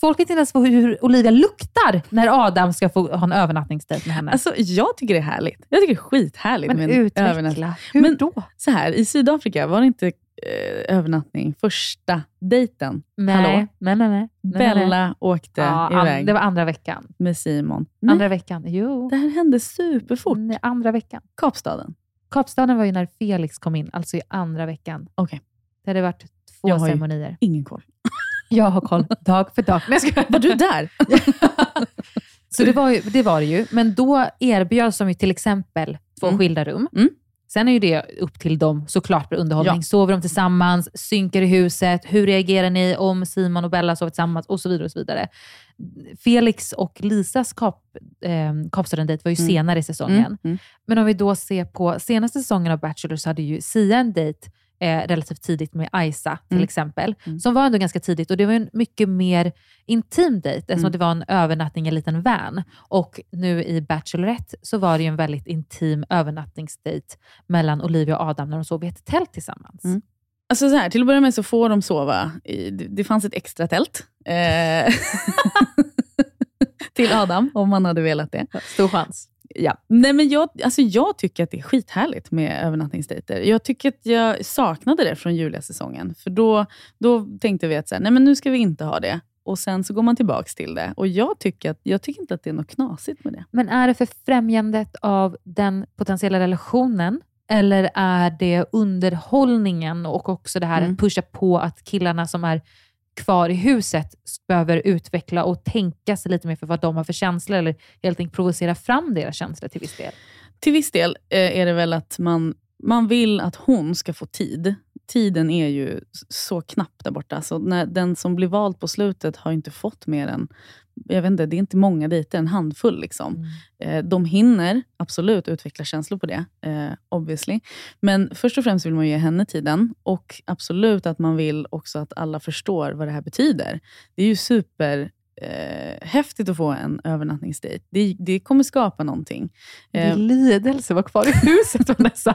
folk vet inte ens hur Olivia luktar när Adam ska få ha en övernattningsdejt med henne. Alltså, jag tycker det är härligt. Jag tycker det är skithärligt Men med en utveckla. övernattning. Hur Men då? Så här, I Sydafrika var det inte eh, övernattning första dejten. Nej, Hallå? nej, nej. nej. nej, nej. Bella åkte Ja, iväg det var andra veckan. med Simon. Andra veckan, jo. Det här hände superfort. Nej, andra veckan. Kapstaden. Kapstaden var ju när Felix kom in, alltså i andra veckan. Okej. Det hade varit två Jag har ceremonier. ingen koll. Jag har koll dag för dag. Jag skojar. Var du där? Så det var, ju, det var det ju. Men då erbjöds de ju till exempel två Mm. skilda rum. Mm. Sen är ju det upp till dem såklart med underhållning. Ja. Sover de tillsammans? Synkar i huset? Hur reagerar ni om Simon och Bella sover tillsammans? Och så vidare. och så vidare. Felix och Lisas kap, eh, Kapstaden-dejt var ju Mm. senare i säsongen. Mm, mm. Men om vi då ser på senaste säsongen av Bachelor så hade ju Sia en dejt eh, relativt tidigt med Aisa till Mm. exempel. Mm. Som var ändå ganska tidigt och det var en mycket mer intim dejt eftersom Mm. det var en övernattning i en liten van. Och nu i Bachelorette så var det ju en väldigt intim övernattningsdejt mellan Olivia och Adam när de sov i ett tält tillsammans. Mm. Alltså så här, till att börja med så får de sova. I, det, det fanns ett extra tält. Eh, till Adam, om man hade velat det. Stor chans. Ja. Nej, men jag, alltså jag tycker att det är skithärligt med övernattningsdejter. Jag tycker att jag saknade det från Julia-säsongen. För då, då tänkte vi att så här, nej, men nu ska vi inte ha det. Och Sen så går man tillbaka till det. Och Jag tycker, att, jag tycker inte att det är något knasigt med det. Men är det för främjandet av den potentiella relationen? Eller är det underhållningen och också det här Mm. att pusha på att killarna som är kvar i huset behöver utveckla och tänka sig lite mer för vad de har för känslor eller helt enkelt provocera fram deras känslor till viss del? Till viss del eh, är det väl att man, man vill att hon ska få tid. Tiden är ju så knapp där borta. Så när den som blir vald på slutet har inte fått mer än, jag vet inte, det är inte många dejter, en handfull. Liksom. Eh, de hinner absolut utveckla känslor på det, eh, obviously. Men först och främst vill man ge henne tiden och absolut att man vill också att alla förstår vad det här betyder. Det är ju super eh, häftigt att få en övernattningsdejt. Det, det kommer skapa någonting. Det är Eh, lidelse att vara kvar i huset, Vanessa.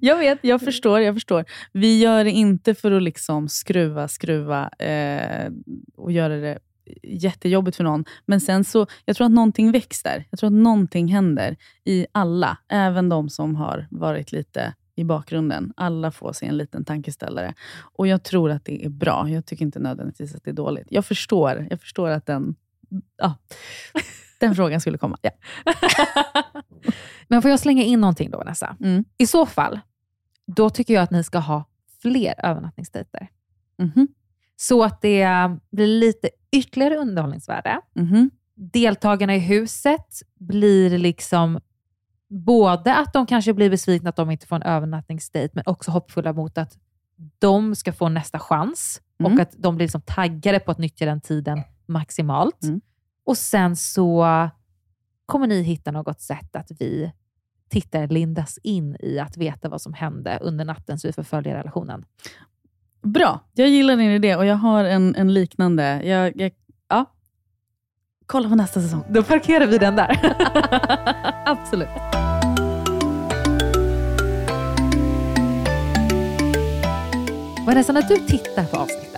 Jag vet, jag förstår. jag förstår. Vi gör det inte för att liksom skruva, skruva eh, och göra det jättejobbigt för någon. Men sen så, jag tror att någonting väcks där. Jag tror att någonting händer i alla, även de som har varit lite i bakgrunden. Alla får sig en liten tankeställare. Och jag tror att det är bra. Jag tycker inte nödvändigtvis att det är dåligt. Jag förstår, jag förstår att den, ja, den frågan skulle komma. Ja. Men får jag slänga in någonting då, Vanessa? Mm. I så fall, då tycker jag att ni ska ha fler övernattningsdejter. Mhm. Så att det blir lite ytterligare underhållningsvärde. Mhm. Deltagarna i huset blir liksom både att de kanske blir besvikna att de inte får en övernattningsdejt, men också hoppfulla mot att de ska få nästa chans Mm. och att de blir liksom taggade på att nyttja den tiden maximalt. Mm. Och sen så kommer ni hitta något sätt att vi tittare lindas in i att veta vad som hände under natten så vi får följa relationen. Bra, jag gillar din idé och jag har en, en liknande. Jag, jag, ja. Kolla på nästa säsong. Då parkerar vi den där. Absolut. Vanessa, när du tittar på avsnitten,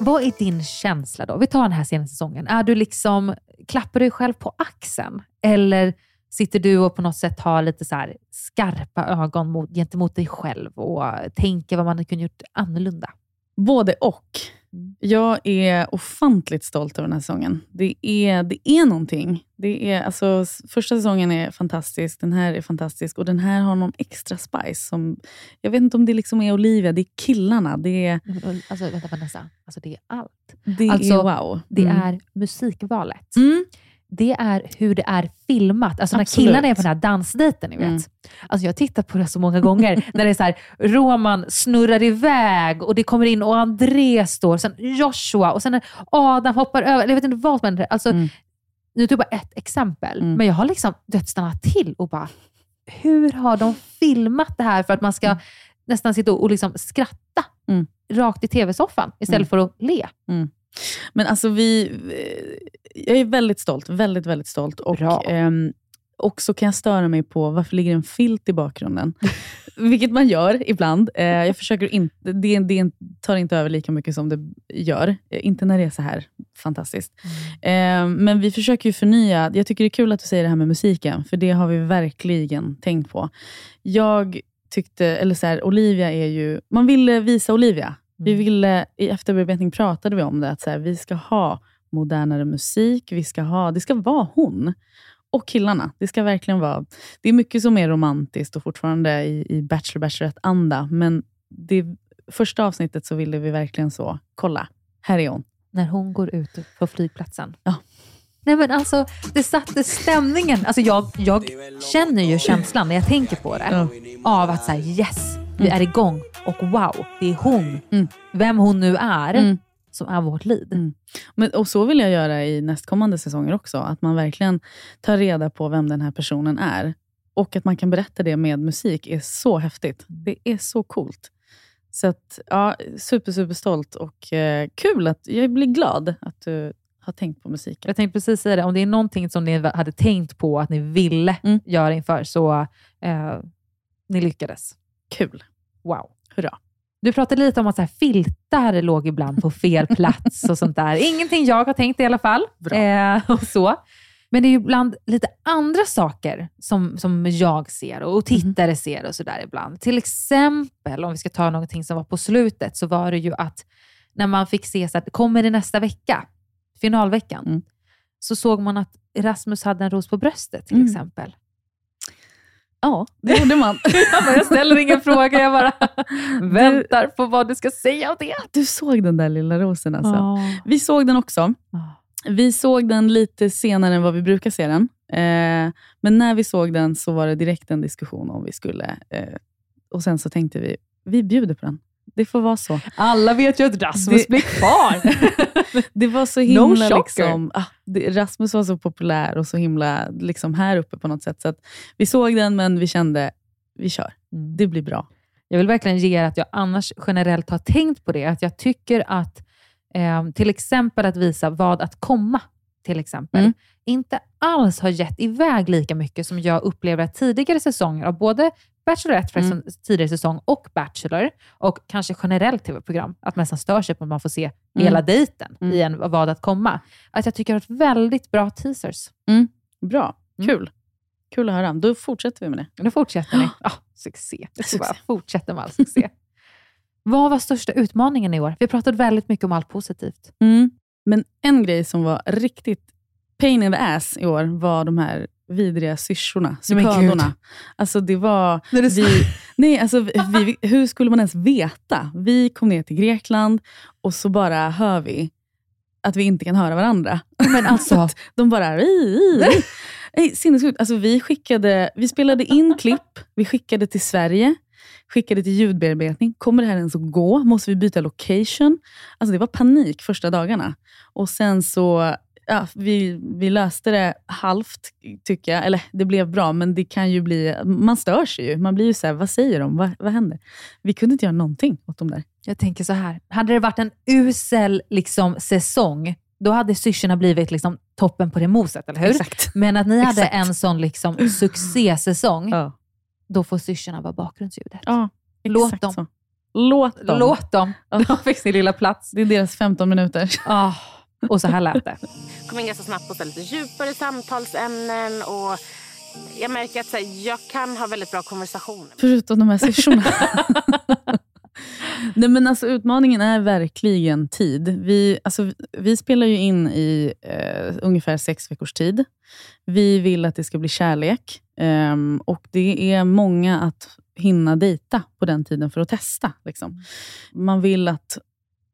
vad är din känsla då? Vi tar den här senaste säsongen. Är du liksom, klappar du dig själv på axeln? Eller sitter du och på något sätt har lite så här skarpa ögon mot, gentemot dig själv och tänker vad man hade kunnat gjort annorlunda? Både och. Jag är ofantligt stolt över den här säsongen. Det är, det är någonting. Det är, alltså, första säsongen är fantastisk, den här är fantastisk och den här har någon extra spice. Som, jag vet inte om det liksom är Olivia, det är killarna. Det är, Alltså, vänta Vanessa, alltså det är allt. det Alltså, är wow. Det Mm. är musikvalet. Mm. Det är hur det är filmat. Alltså när Absolut. killarna är på den här dansdejten, ni vet. Mm. Alltså jag har tittat på det så många gånger. när det är så här, Roman snurrar iväg och det kommer in och André står, sen Joshua och sen när Adam hoppar över. Jag vet inte vad som händer. Alltså, Mm. Nu tog jag bara ett exempel, men jag har liksom stannat till och bara, hur har de filmat det här för att man ska nästan sitta och liksom skratta Mm. rakt i tv-soffan istället Mm. för att le? Mm. Men alltså vi, jag är väldigt stolt. Väldigt, väldigt stolt. Och, Bra. ehm, och så kan jag störa mig på varför ligger en filt i bakgrunden. Vilket man gör ibland. Eh, jag försöker inte, det, det tar inte över lika mycket som det gör. Eh, inte när det är så här fantastiskt. Eh, men vi försöker ju förnya. Jag tycker det är kul att du säger det här med musiken, för det har vi verkligen tänkt på. Jag tyckte, eller så här, Olivia är ju, man ville visa Olivia. Vi ville, I efterbearbetning pratade vi om det, att så här, vi ska ha modernare musik, vi ska ha, det ska vara hon. Och killarna. Det ska verkligen vara... Det är mycket som är romantiskt och fortfarande i, i Bachelor Bachelorette-anda, men det första avsnittet så ville vi verkligen så, kolla, här är hon. När hon går ut på flygplatsen. Ja. Nej men alltså, det satte stämningen. Alltså jag, jag känner ju känslan när jag tänker på det. Av att säga yes, vi är igång och wow, det är hon. Vem hon nu är, Mm. som är vårt lead. Men, och så vill jag göra i nästkommande säsonger också. Att man verkligen tar reda på vem den här personen är. Och att man kan berätta det med musik är så häftigt. Det är så coolt. Så att, ja, super, super stolt och eh, kul. att Jag blir glad att du har tänkt på musiken. Jag tänkte precis säga det, om det är någonting som ni hade tänkt på att ni ville Mm. göra inför, så eh, ni lyckades. Kul. Wow. Hurra. Du pratade lite om att så här, filtar låg ibland på fel plats och sånt där. Ingenting jag har tänkt i alla fall. Eh, och så. Men det är ju ibland lite andra saker som, som jag ser och tittare ser och sådär ibland. Till exempel, om vi ska ta någonting som var på slutet, så var det ju att när man fick se så att kommer det nästa vecka, finalveckan, så såg man att Rasmus hade en ros på bröstet till Mm. exempel. Ja, det gjorde man. jag, bara, jag ställer ingen fråga, jag bara väntar på vad du ska säga om det. Du såg den där lilla rosen alltså. Ja. Vi såg den också. Vi såg den lite senare än vad vi brukar se den. Eh, men när vi såg den så var det direkt en diskussion om vi skulle... Eh, och sen så tänkte vi, vi bjuder på den. Det får vara så. Alla vet ju att Rasmus Det- blir kvar. Det var så No himla... shocker. liksom, ah, det, Rasmus var så populär och så himla liksom, här uppe på något sätt. Så vi såg den, men vi kände, vi kör. Mm. Det blir bra. Jag vill verkligen ge er att jag annars generellt har tänkt på det. Att jag tycker att eh, till exempel att visa vad att komma, till exempel, Mm. inte alls har gett iväg lika mycket som jag upplever att tidigare säsonger av både Bachelorette förresten, Mm. tidigare säsong och Bachelor och kanske generellt tv-program, att man nästan stör sig på att man får se Mm. hela dejten Mm. i en vad att komma. Att jag tycker att det är väldigt bra teasers. Mm. Bra. Mm. Kul. Kul att höra. Då fortsätter vi med det. Nu fortsätter ni. Ah, succé. Succé. bara fortsätta med all succé. Vad var största utmaningen i år? Vi pratade väldigt mycket om allt positivt. Mm. Men en grej som var riktigt pain in the ass i år var de här vidriga syrsorna, cykadorna. Alltså det var... Det vi, nej, alltså vi, hur skulle man ens veta? Vi kom ner till Grekland och så bara hör vi att vi inte kan höra varandra. Men alltså, de bara... "Ri, ri, ri." Nej, Sinnessjukt. Alltså vi, skickade, vi spelade in klipp, vi skickade till Sverige, skickade till ljudbearbetning. Kommer det här ens att gå? Måste vi byta location? Alltså det var panik första dagarna. Och sen så, ja, vi, vi löste det halvt, tycker jag. Eller det blev bra, men det kan ju bli, man stör sig ju. Man blir ju så här, vad säger de? Vad, vad händer? Vi kunde inte göra någonting åt de där. jag tänker så här. Hade det varit en usel liksom, säsong, då hade syrsorna blivit liksom, toppen på det moset, eller hur? Exakt. Men att ni hade Exakt. en sån liksom, succésäsong, Ja, då får syrsorna vara bakgrundsljudet. ja Låt dem. Så. Låt dem. Låt dem. De fick sin lilla plats. Det är deras 15 minuter. Ah, och så här lät det. kom in ganska snabbt på så lite djupare samtalsämnen och jag märker att så här, jag kan ha väldigt bra konversationer. Förutom de här syrsorna. Nej, men alltså, utmaningen är verkligen tid. Vi, alltså, vi spelar ju in i eh, ungefär sex veckors tid. Vi vill att det ska bli kärlek. ehm, och Det är många att hinna dejta på den tiden för att testa. Liksom. Man vill att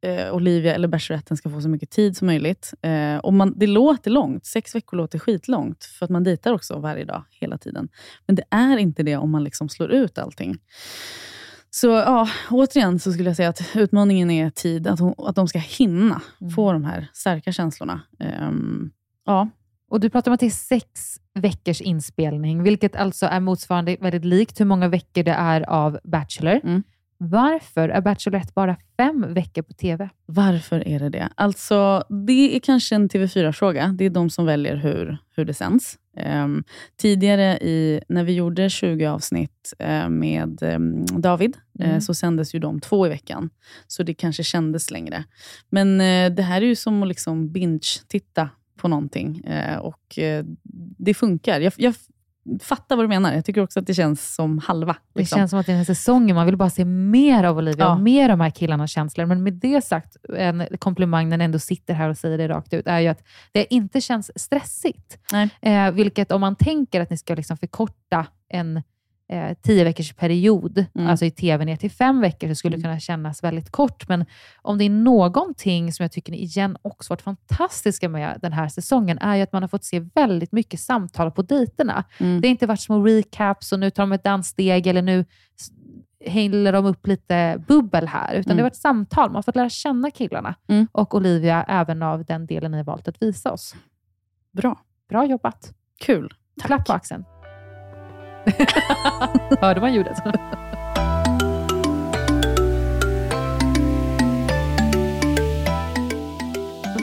eh, Olivia eller Bacheloretten ska få så mycket tid som möjligt. Eh, och man, det låter långt. Sex veckor låter skitlångt, för att man dejtar också varje dag, hela tiden. Men det är inte det om man liksom slår ut allting. Så ja, återigen så skulle jag säga att utmaningen är tid. Att, hon, att de ska hinna få de här starka känslorna. Ehm, ja. Och Du pratar om att det är sex veckors inspelning, vilket alltså är motsvarande väldigt likt hur många veckor det är av Bachelor. Mm. Varför är Bachelorette bara fem veckor på TV? Varför är det det? Alltså, det är kanske en TV4-fråga. Det är de som väljer hur, hur det sänds. Ehm, tidigare, i, när vi gjorde 20 avsnitt eh, med ehm, David, eh, Mm. så sändes ju de två i veckan. Så det kanske kändes längre. Men eh, det här är ju som att liksom binge-titta på någonting. Och det funkar. Jag, jag fattar vad du menar. Jag tycker också att det känns som halva. Det liksom. känns som att i den här säsongen, man vill bara se mer av Olivia Ja. och mer av de här killarnas känslor. Men med det sagt, en komplimang när den ändå sitter här och säger det rakt ut, är ju att det inte känns stressigt. Eh, vilket om man tänker att ni ska liksom förkorta en eh, tio veckors period, Mm. alltså i TV ner till fem veckor, så skulle det kunna kännas väldigt kort. Men om det är någonting som jag tycker igen också varit fantastiska med den här säsongen, är ju att man har fått se väldigt mycket samtal på dejterna. Mm. Det har inte varit små recaps och nu tar de ett danssteg eller nu häller de upp lite bubbel här, utan Mm. det har varit samtal. Man har fått lära känna killarna Mm. och Olivia även av den delen ni har valt att visa oss. Bra. Bra jobbat. Kul. Klapp på axeln. Hörde man ljudet?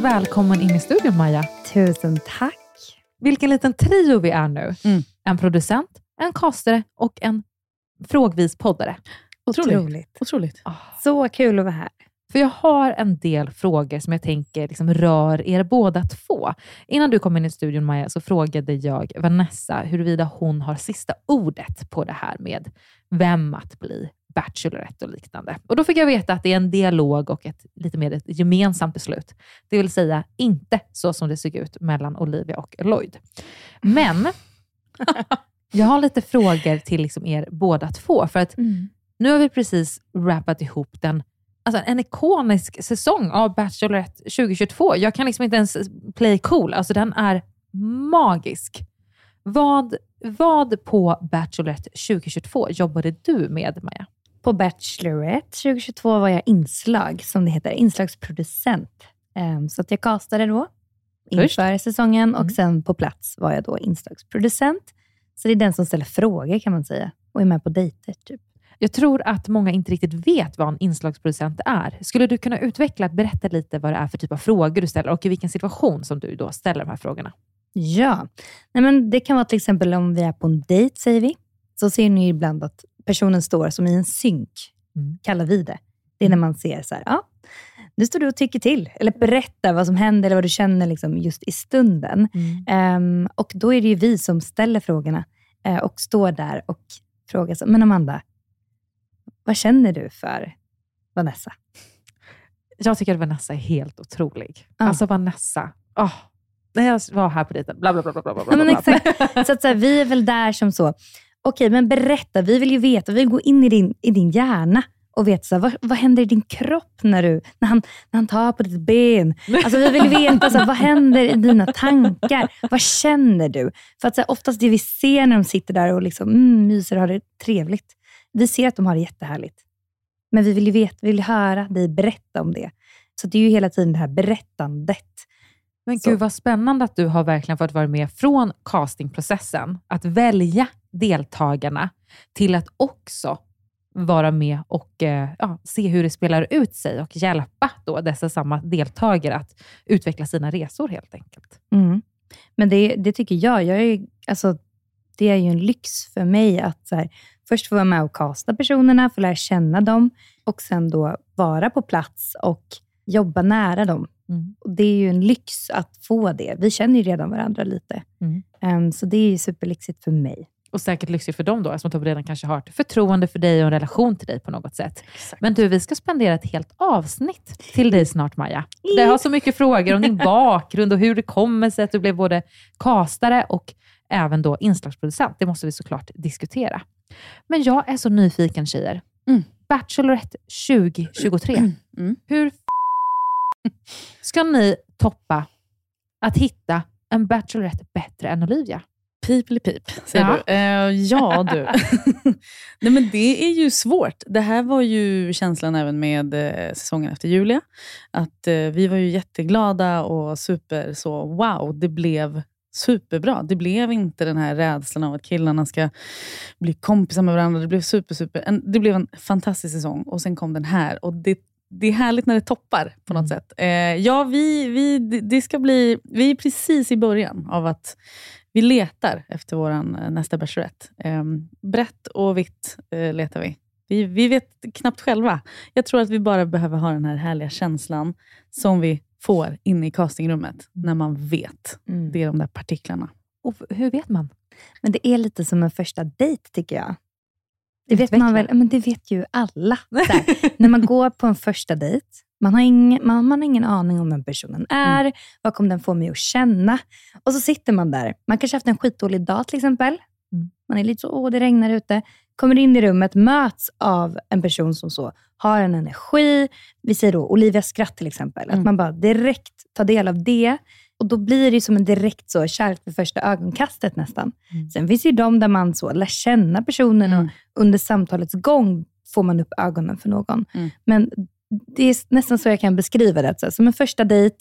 Välkommen in i studion Maja. Tusen tack. Vilken liten trio vi är nu. Mm. En producent, en castare och en frågvis poddare. Otroligt. Otroligt. Så kul att vara här. För jag har en del frågor som jag tänker liksom rör er båda två. Innan du kom in i studion Maja, så frågade jag Vanessa huruvida hon har sista ordet på det här med vem att bli Bachelorette och liknande. Och Då fick jag veta att det är en dialog och ett lite mer ett gemensamt beslut. Det vill säga inte så som det såg ut mellan Olivia och Lloyd. Men jag har lite frågor till liksom er båda två. För att nu har vi precis wrappat ihop den alltså en ikonisk säsong av Bachelorette 2022. Jag kan liksom inte ens play cool. Alltså den är magisk. Vad, vad på Bachelorette 2022 jobbade du med, Maja? På Bachelorette 2022 var jag inslag, som det heter, inslagsproducent. Ehm, Så att jag castade då inför säsongen och sen på plats var jag då inslagsproducent. Så det är den som ställer frågor kan man säga och är med på dejter. Typ. Jag tror att många inte riktigt vet vad en inslagsproducent är. Skulle du kunna utveckla, berätta lite vad det är för typ av frågor du ställer och i vilken situation som du då ställer de här frågorna? Ja, Nej, men det kan vara till exempel om vi är på en dejt, säger vi. Så ser ni ibland att personen står som i en synk, kallar vi det. Det är när man ser så här, ja, nu står du och tycker till. Eller berättar vad som händer eller vad du känner liksom just i stunden. Ehm, och då är det ju vi som ställer frågorna eh, och står där och frågar, så, men Amanda, vad känner du för Vanessa? Jag tycker att Vanessa är helt otrolig. Alltså Vanessa, åh, när jag var här på dejten, bla bla bla. bla, bla, bla, men exakt. Så, att, så här, vi är väl där som så, okej, men berätta. Vi vill ju veta, vi vill gå in i din, i din hjärna och veta så här, vad, vad händer i din kropp när, du, när, han, när han tar på ditt ben. Alltså, vi vill veta, så här, vad händer i dina tankar? Vad känner du? För att så här, oftast det vi ser när de sitter där och liksom, mm, myser och har det trevligt. Vi ser att de har det jättehärligt. Men vi vill ju veta, vi vill höra dig berätta om det. Så det är ju hela tiden det här berättandet. Men gud vad spännande att du har verkligen fått vara med från castingprocessen, att välja deltagarna till att också vara med och eh, ja, se hur det spelar ut sig och hjälpa då dessa samma deltagare att utveckla sina resor helt enkelt. Mm. Men det, det tycker jag. jag är, alltså, det är ju en lyx för mig att så här, först få vara med och casta personerna, få lära känna dem och sen då vara på plats och jobba nära dem. Och det är ju en lyx att få det. Vi känner ju redan varandra lite. Mm. Ehm, så det är ju superlyxigt för mig. Och säkert lyxigt för dem då, eftersom de redan kanske har ett förtroende för dig och en relation till dig på något sätt. Men du, vi ska spendera ett helt avsnitt till dig snart, Maja. Det har så mycket frågor om din bakgrund och hur det kommer sig att du blev både kastare och även då inslagsproducent. Det måste vi såklart diskutera. Men jag är så nyfiken, tjejer. Bachelorette 2023. Hur f- ska ni toppa att hitta en Bachelorette bättre än Olivia? Pip eller pip, säger Ja. du. Eh, ja, du. Nej, men det är ju svårt. Det här var ju känslan även med eh, säsongen efter Julia. Att eh, Vi var ju jätteglada och super så wow, det blev superbra. Det blev inte den här rädslan av att killarna ska bli kompisar med varandra. Det blev super, super. En, det blev en fantastisk säsong och sen kom den här. Och det, det är härligt när det toppar på något sätt. Eh, ja, vi, vi, det- det ska bli, vi är precis i början av att vi letar efter vår nästa Bachelorette. Eh, brett och vitt eh, letar vi. vi. Vi vet knappt själva. Jag tror att vi bara behöver ha den här härliga känslan som vi får inne i castingrummet när man vet. Det är de där partiklarna. Och hur vet man? Men det är lite som en första dejt, tycker jag. Det vet man väl, men det vet ju alla. När man går på en första dejt, man har, ingen, man, man har ingen aning om vem personen är, vad kommer den få mig att känna? Och så sitter man där. Man kanske haft en skitdålig dag till exempel. Man är lite så, åh det regnar ute. Kommer in i rummet, möts av en person som så har en energi. Vi säger då Olivias skratt till exempel. Att man bara direkt tar del av det. Och Då blir det som en direkt så kärlek vid första ögonkastet nästan. Sen finns det ju de där man så lär känna personen och under samtalets gång får man upp ögonen för någon. Men det är nästan så jag kan beskriva det. Så som en första dejt,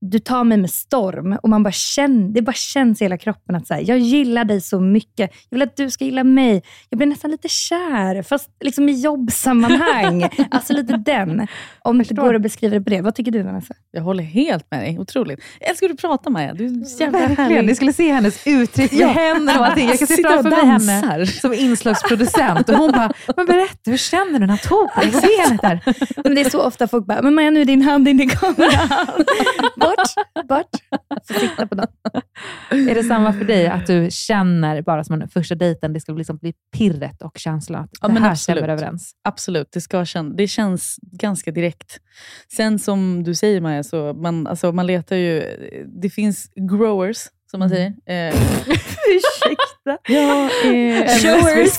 du tar mig med storm och man bara känner, det bara känns i hela kroppen att så här, jag gillar dig så mycket. Jag vill att du ska gilla mig. Jag blir nästan lite kär, fast liksom i jobbsammanhang. alltså lite den. Om det går att beskriva det på det. Vad tycker du Vanessa? Jag håller helt med dig. Otroligt. Jag älskar hur du pratar Maja. Du är jävla Verkligen. Ni skulle se hennes uttryck med Ja. händerna och allting. Jag kan och framför mig henne som inslagsproducent och hon bara, men berätta, hur känner du när han tog på dig det är så ofta folk bara, men Maja nu är din hand in i kameran. bort, bort. Så titta på dem. Är det samma för dig, att du känner bara som en första dejten, det ska liksom bli pirret och känslan att Ja, det här absolut. stämmer överens? Absolut, det, ska kän- det känns ganska direkt. Sen som du säger Maja, så man, alltså, man letar ju... Det finns growers, som man säger. Eh, Ursäkta. Ja, eh, Showers.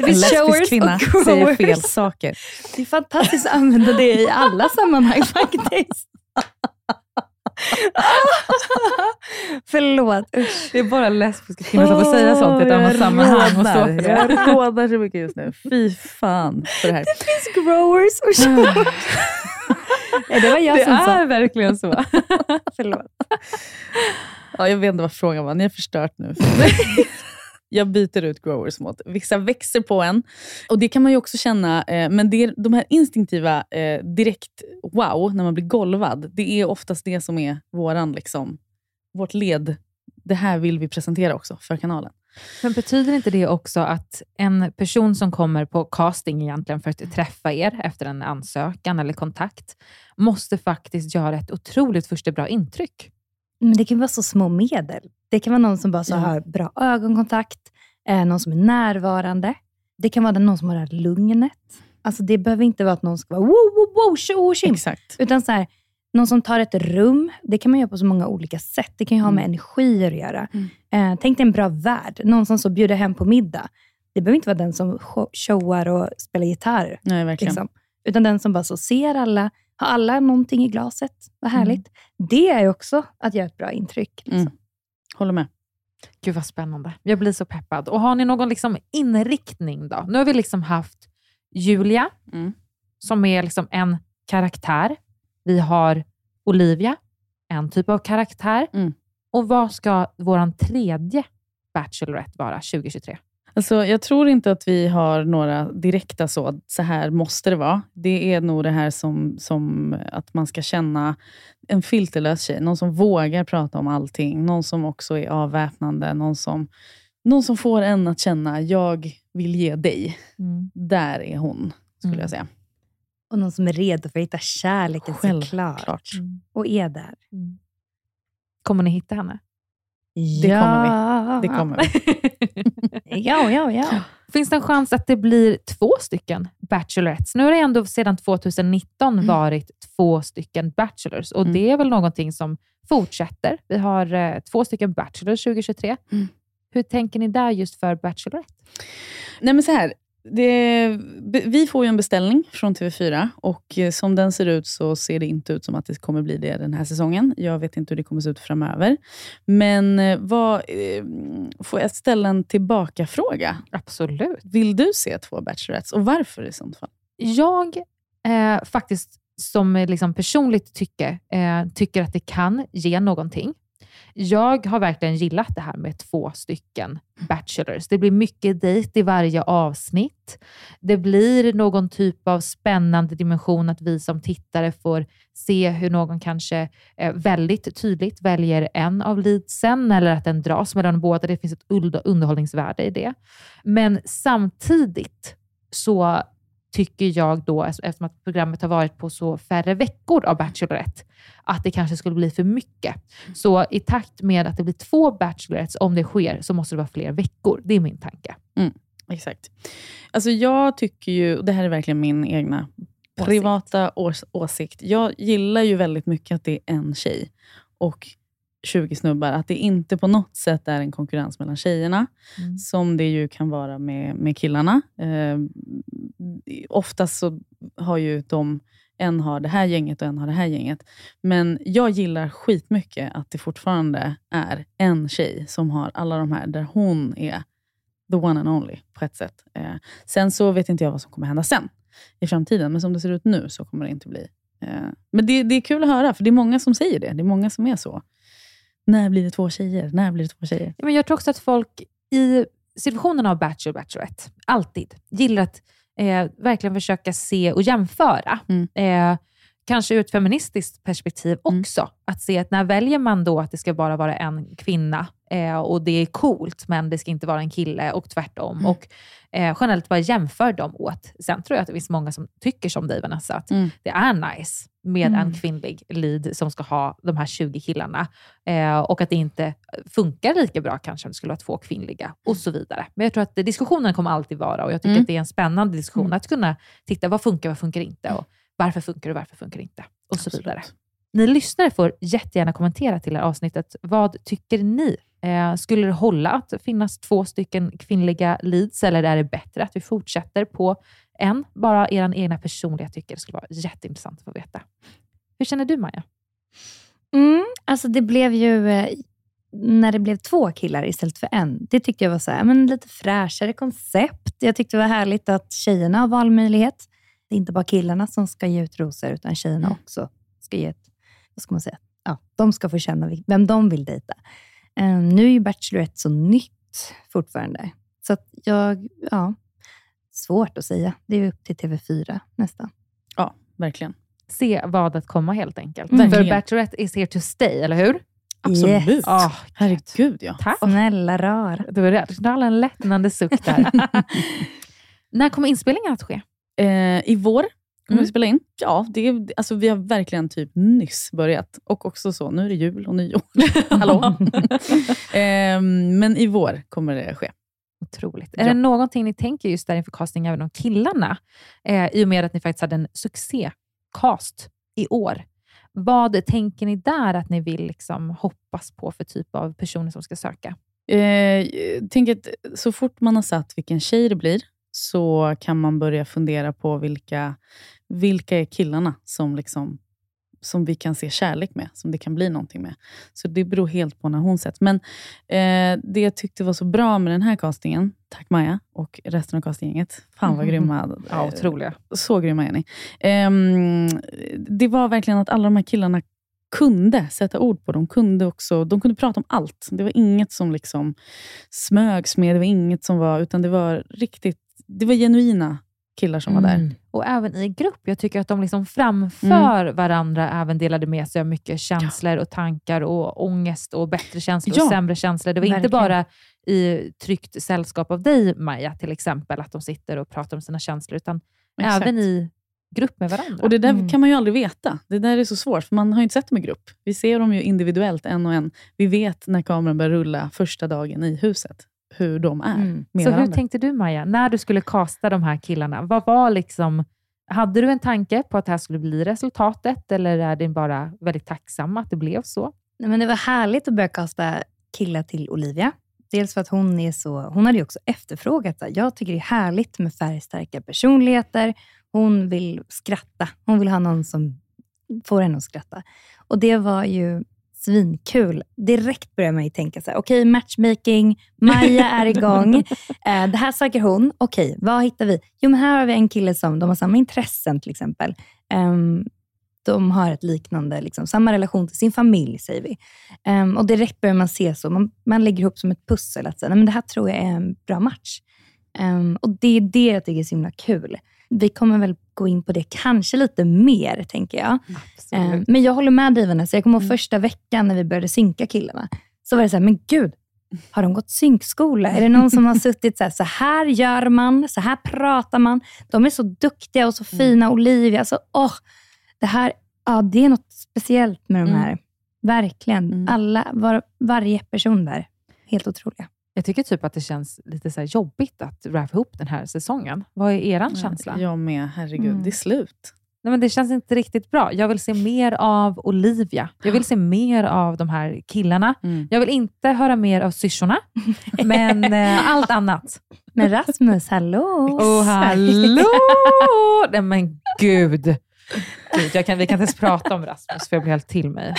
En lesbisk showers kvinna säger fel saker. Det är fantastiskt att använda det i alla sammanhang faktiskt. Förlåt. Usch. Det är bara lesbiska kvinnor som får säga sånt i ett annat sammanhang. Och stå för Jag det. rådnar så mycket just nu. Fy fan för det här. Det finns growers och showers. ja, det var jag Det som sa. är verkligen så. Förlåt. Ja, jag vet inte vad frågan var. Ni har förstört nu. Jag byter ut growers mot vissa växer på en. Och Det kan man ju också känna, eh, men det är de här instinktiva eh, direkt wow, när man blir golvad, det är oftast det som är våran, liksom, vårt led. Det här vill vi presentera också för kanalen. Men betyder inte det också att en person som kommer på casting egentligen för att träffa er efter en ansökan eller kontakt, måste faktiskt göra ett otroligt första bra intryck? Men det kan vara så små medel. Det kan vara någon som bara så Ja. har bra ögonkontakt, eh, någon som är närvarande. Det kan vara någon som har det här lugnet. Alltså det behöver inte vara att någon ska vara wow, wow, wow, tjo, tjim. Exakt. Utan så här, någon som tar ett rum. Det kan man göra på så många olika sätt. Det kan ju ha med energier att göra. Eh, tänk dig en bra värd. Någon som så bjuder hem på middag. Det behöver inte vara den som show- showar och spelar gitarr. Nej, verkligen. Liksom. Utan den som bara så ser alla. Har alla någonting i glaset? Vad härligt. Det är också att göra ett bra intryck. Liksom. Mm. Håller med. Gud vad spännande. Jag blir så peppad. Och har ni någon liksom inriktning då? Nu har vi liksom haft Julia, Mm. som är liksom en karaktär. Vi har Olivia, en typ av karaktär. Mm. Och vad ska vår tredje Bachelorette vara 2023? Alltså, jag tror inte att vi har några direkta så, så här måste det vara. Det är nog det här som, som att man ska känna en filterlös tjej. Någon som vågar prata om allting. Någon som också är avväpnande. Någon som, någon som får en att känna, jag vill ge dig. Mm. Där är hon, skulle Mm. jag säga. Och någon som är redo för att hitta kärleken såklart. Självklart. Och är där. Kommer ni hitta henne? Det kommer vi. Det kommer vi. ja, ja, ja. Finns det en chans att det blir två stycken Bachelorettes? Nu har det ändå sedan 2019 Mm. varit två stycken Bachelors och det är väl någonting som fortsätter. Vi har eh, två stycken Bachelors 2023. Mm. Hur tänker ni där just för Bachelorette? Nej, men så här. Det, vi får ju en beställning från TV4 och eh, som den ser ut så ser det inte ut som att det kommer bli det den här säsongen. Jag vet inte hur det kommer se ut framöver. Men eh, vad, eh, får jag ställa en tillbaka-fråga? Absolut. Vill du se två Bachelorettes och varför i sånt fall? Jag eh, faktiskt som liksom personligt tycke, eh, tycker att det kan ge någonting. Jag har verkligen gillat det här med två stycken bachelors. Det blir mycket dejt i varje avsnitt. Det blir någon typ av spännande dimension att vi som tittare får se hur någon kanske eh, väldigt tydligt väljer en av leadsen eller att den dras mellan båda. Det finns ett underhållningsvärde i det. Men samtidigt så tycker jag då, eftersom att programmet har varit på så färre veckor av Bachelorette, att det kanske skulle bli för mycket. Så i takt med att det blir två Bachelorettes, om det sker, så måste det vara fler veckor. Det är min tanke. Mm, exakt. Alltså jag tycker ju, och det här är verkligen min egna privata ås- åsikt. Jag gillar ju väldigt mycket att det är en tjej och 20 snubbar. Att det inte på något sätt är en konkurrens mellan tjejerna, som det ju kan vara med, med killarna. Eh, oftast så har ju de, en har det här gänget och en har det här gänget. Men jag gillar skitmycket att det fortfarande är en tjej som har alla de här, där hon är the one and only på ett sätt. Eh, sen så vet inte jag vad som kommer hända sen i framtiden, men som det ser ut nu så kommer det inte bli Eh, Men det, det är kul att höra, för det är många som säger det. Det är många som är så. När blir det två tjejer? När blir det två tjejer? Ja, Men jag tror också att folk i situationen av Bachelor Bachelorette alltid gillar att eh, verkligen försöka se och jämföra. Eh, kanske ur ett feministiskt perspektiv också. Att se att när väljer man då att det ska bara vara en kvinna eh, och det är coolt, men det ska inte vara en kille och tvärtom. Och eh, generellt bara jämför dem åt. Sen tror jag att det finns många som tycker som dig Vanessa, att det är nice med Mm. en kvinnlig lead som ska ha de här 20 killarna. Eh, och att det inte funkar lika bra kanske om det skulle vara två kvinnliga och så vidare. Men jag tror att diskussionen kommer alltid vara och jag tycker Mm. att det är en spännande diskussion att kunna titta vad funkar, vad funkar inte och varför funkar och varför funkar inte och så vidare. Ni lyssnare får jättegärna kommentera till det här avsnittet. Vad tycker ni? Eh, skulle det hålla att det finnas två stycken kvinnliga leads eller är det bättre att vi fortsätter på en? Bara er egna personliga tycker det skulle vara jätteintressant att få veta. Hur känner du Maja? Mm, alltså det blev ju, eh, när det blev två killar istället för en, det tyckte jag var så här, men lite fräschare koncept. Jag tyckte det var härligt att tjejerna har valmöjlighet. Det är inte bara killarna som ska ge ut rosor, utan tjejerna också ska ge ett, vad ska man säga, ja, de ska få känna vem de vill dejta. Um, nu är ju Bachelorette så nytt fortfarande. Så att jag, ja, svårt att säga. Det är upp till TV4 nästan. Ja, verkligen. Se vad att komma helt enkelt. Mm. För. Bachelorette is here to stay, eller hur? Absolut. Yes. Ah, Herregud ja. Tack. Snälla rara. Det. Det var en lättnande suck där. När kommer inspelningen att ske? Eh, I vår kommer Mm. vi spela in. Ja, det är, alltså, vi har verkligen typ nyss börjat. Och också så, nu är det jul och nyår. Hallå? eh, men i vår kommer det ske. Otroligt. Är det någonting ni tänker just där inför casting även om killarna? Eh, I och med att ni faktiskt hade en succécast i år. Vad tänker ni där att ni vill liksom hoppas på för typ av personer som ska söka? Eh, tänker att så fort man har satt vilken tjej det blir, så kan man börja fundera på vilka, vilka är killarna som, liksom, som vi kan se kärlek med, som det kan bli någonting med. Så det beror helt på när hon sätts. Men eh, det jag tyckte var så bra med den här castingen, tack Maja och resten av castinggänget. Fan vad Mhm. grymma. Ja, eh, otroliga. Så grymma är ni. Ehm, det var verkligen att alla de här killarna kunde sätta ord på. De kunde också de kunde prata om allt. Det var inget som liksom smögs med, det var inget som var, utan det var riktigt, det var genuina killar som var där. Mm. Och även i grupp. Jag tycker att de liksom framför varandra även delade med sig av mycket känslor och tankar och ångest och bättre känslor Ja, och sämre känslor. Det var inte verkligen. bara i tryggt sällskap av dig, Maja, till exempel, att de sitter och pratar om sina känslor, utan Exakt. även i grupp med varandra. Och Det där Mm. kan man ju aldrig veta. Det där är så svårt, för man har ju inte sett dem i grupp. Vi ser dem ju individuellt, en och en. Vi vet när kameran börjar rulla första dagen i huset, hur de är med Så hur tänkte du Maja, när du skulle kasta de här killarna? Vad var liksom, hade du en tanke på att det här skulle bli resultatet, eller är det bara väldigt tacksam att det blev så? Nej, men det var härligt att börja kasta killar till Olivia. Dels för att hon är så, hon hade ju också efterfrågat det. Jag tycker det är härligt med färgstarka personligheter. Hon vill skratta. Hon vill ha någon som får henne att skratta. Och det var ju svinkul. Direkt började man ju tänka så här, okej matchmaking, Maja är igång. Eh, det här söker hon. Okej, vad hittar vi? Jo, men här har vi en kille som de har samma intressen till exempel. Ehm, de har ett liknande, liksom, samma relation till sin familj, säger vi. Ehm, och direkt börjar man se så. Man, man lägger ihop som ett pussel. Att säga, Nej, men det här tror jag är en bra match. Ehm, och det är det jag tycker är så himla kul. Vi kommer väl gå in på det kanske lite mer, tänker jag. Ehm, men jag håller med dig, Vanessa. Jag kommer ihåg första veckan när vi började synka killarna. Så var det så här, men gud, har de gått synkskola? Är det någon som har suttit så här, så här gör man, så här pratar man. De är så duktiga och så fina. Olivia, alltså, åh, det här, ja, det är något speciellt med de Mm. här. Verkligen. Alla, var, varje person där. Helt otroliga. Jag tycker typ att det känns lite så här jobbigt att wrap ihop den här säsongen. Vad är er känsla? Jag med. Herregud, Mm. det är slut. Nej, men det känns inte riktigt bra. Jag vill se mer av Olivia. Jag vill se mer av de här killarna. Mm. Jag vill inte höra mer av syrsorna, men eh, allt annat. Men Rasmus, hallå! Och hallå! Nej men gud. Gud jag kan, vi kan inte ens prata om Rasmus, för jag blir helt till mig.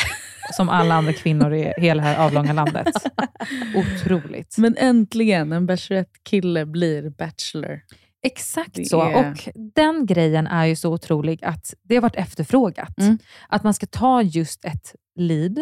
Som alla andra kvinnor i hela det här avlånga landet. Otroligt. Men äntligen, en Bachelorette-kille blir Bachelor. Exakt Det så. är- Och den grejen är ju så otrolig att det har varit efterfrågat. Mm. Att man ska ta just ett lead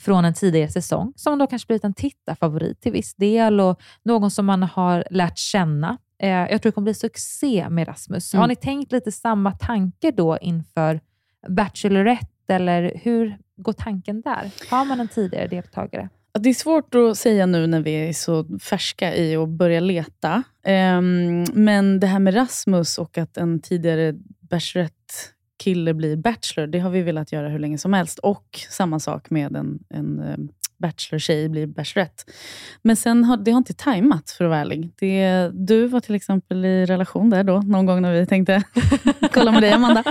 från en tidigare säsong, som då kanske blivit en tittarfavorit till viss del och någon som man har lärt känna. Eh, jag tror det kommer bli succé med Rasmus. Mm. Har ni tänkt lite samma tanke då inför Bachelorette, eller hur går tanken där? Har man en tidigare deltagare? Det är svårt att säga nu när vi är så färska i att börja leta. Ehm, men det här med Rasmus och att en tidigare Bachelorette-kille blir Bachelor, det har vi velat göra hur länge som helst. Och samma sak med en, en eh, Bachelor-tjej blir Bachelorette. Men sen har det har inte tajmat, för att vara ärlig. Det, du var till exempel i relation där då, någon gång när vi tänkte kolla med dig, Amanda.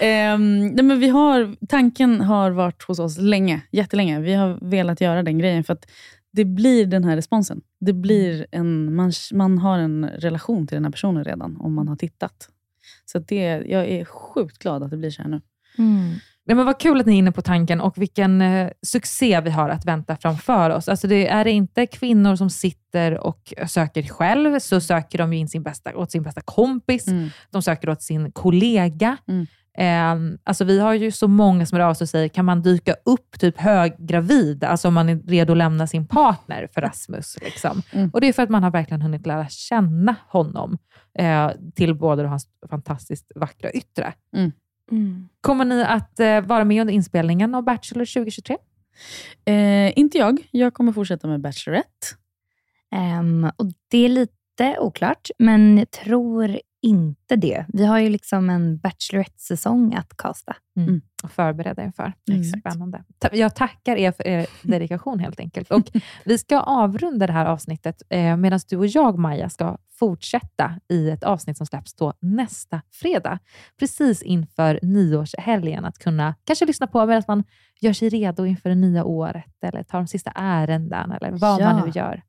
Ehm, nej, men vi har, tanken har varit hos oss länge, jättelänge. Vi har velat göra den grejen, för att det blir den här responsen. Det blir en, man, man har en relation till den här personen redan, om man har tittat. Så det, jag är sjukt glad att det blir så här nu. Mm. Nej, men vad kul att ni är inne på tanken och vilken eh, succé vi har att vänta framför oss. Alltså det är det inte kvinnor som sitter och söker själv, så söker de in sin bästa, åt sin bästa kompis. De söker åt sin kollega. Eh, alltså vi har ju så många som hör av sig och säger, kan man dyka upp typ höggravid, alltså om man är redo att lämna sin partner för Rasmus. Liksom. Och Det är för att man har verkligen hunnit lära känna honom, eh, till både hans fantastiskt vackra yttre. Kommer ni att eh, vara med under inspelningen av Bachelor 2023? Eh, inte jag. Jag kommer fortsätta med Bachelorette. Ehm, och Det är lite oklart, men jag tror inte det. Vi har ju liksom en Bachelorette-säsong att kasta. Mm. Och förbereda er för. Mm. Spännande. Jag tackar er för er dedikation helt enkelt. Och vi ska avrunda det här avsnittet eh, medan du och jag, Maja, ska fortsätta i ett avsnitt som släpps då nästa fredag. Precis inför nyårshelgen. Att kunna kanske lyssna på medan man gör sig redo inför det nya året eller tar de sista ärenden eller vad Ja. man nu gör.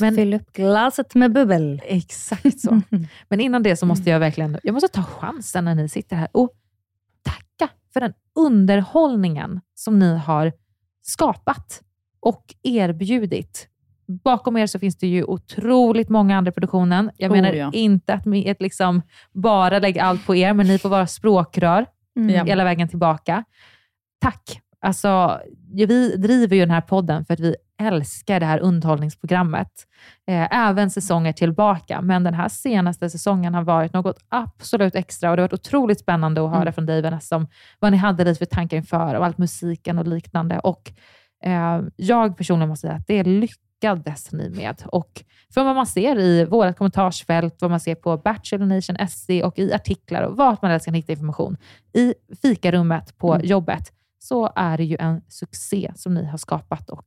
Men, Fyll upp glaset med bubbel. Exakt så. Men innan det så måste jag verkligen jag måste ta chansen när ni sitter här och tacka för den underhållningen som ni har skapat och erbjudit. Bakom er så finns det ju otroligt många andra i produktionen. Jag Oh, menar ja. inte att ett liksom bara lägger allt på er, men ni får vara språkrör Mm. Hela vägen tillbaka. Tack! Alltså, vi driver ju den här podden för att vi älskar det här underhållningsprogrammet. Eh, även säsonger tillbaka, men den här senaste säsongen har varit något absolut extra och det har varit otroligt spännande att höra Mm. från dig Vanessa om vad ni hade lite för tankar inför och allt musiken och liknande. Och eh, Jag personligen måste säga att det lyckades ni med. Och från vad man ser i vårt kommentarsfält, vad man ser på Bachelor Nation SC och i artiklar och vart man helst kan hitta information i fikarummet på Mm. jobbet, så är det ju en succé som ni har skapat och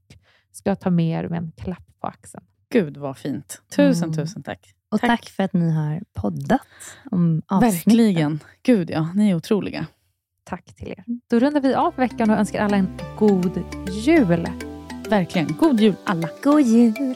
ska ta med er med en klapp på axeln. Gud vad fint. Tusen, Mm. tusen tack. Och tack. för att ni har poddat om avsnittet. Verkligen. Gud ja, ni är otroliga. Tack till er. Då rundar vi av veckan och önskar alla en god jul. Verkligen. God jul alla. God jul.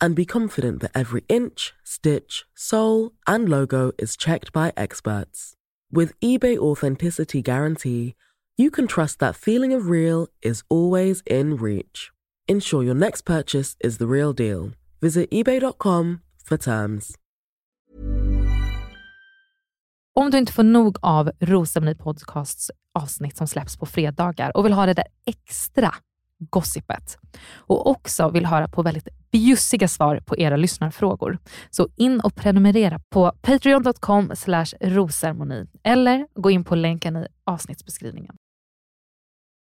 and be confident that every inch, stitch, sole, and logo is checked by experts. With eBay Authenticity Guarantee, you can trust that feeling of real is always in reach. Ensure your next purchase is the real deal. Visit eBay.com for terms. Om du inte får nog av Rosceremoni Podcasts avsnitt som släpps på fredagar och vill ha det där extra gossipet och också vill höra på väldigt bjussiga svar på era lyssnarfrågor. Så in och prenumerera på patreon.com rosermoni eller gå in på länken i avsnittsbeskrivningen.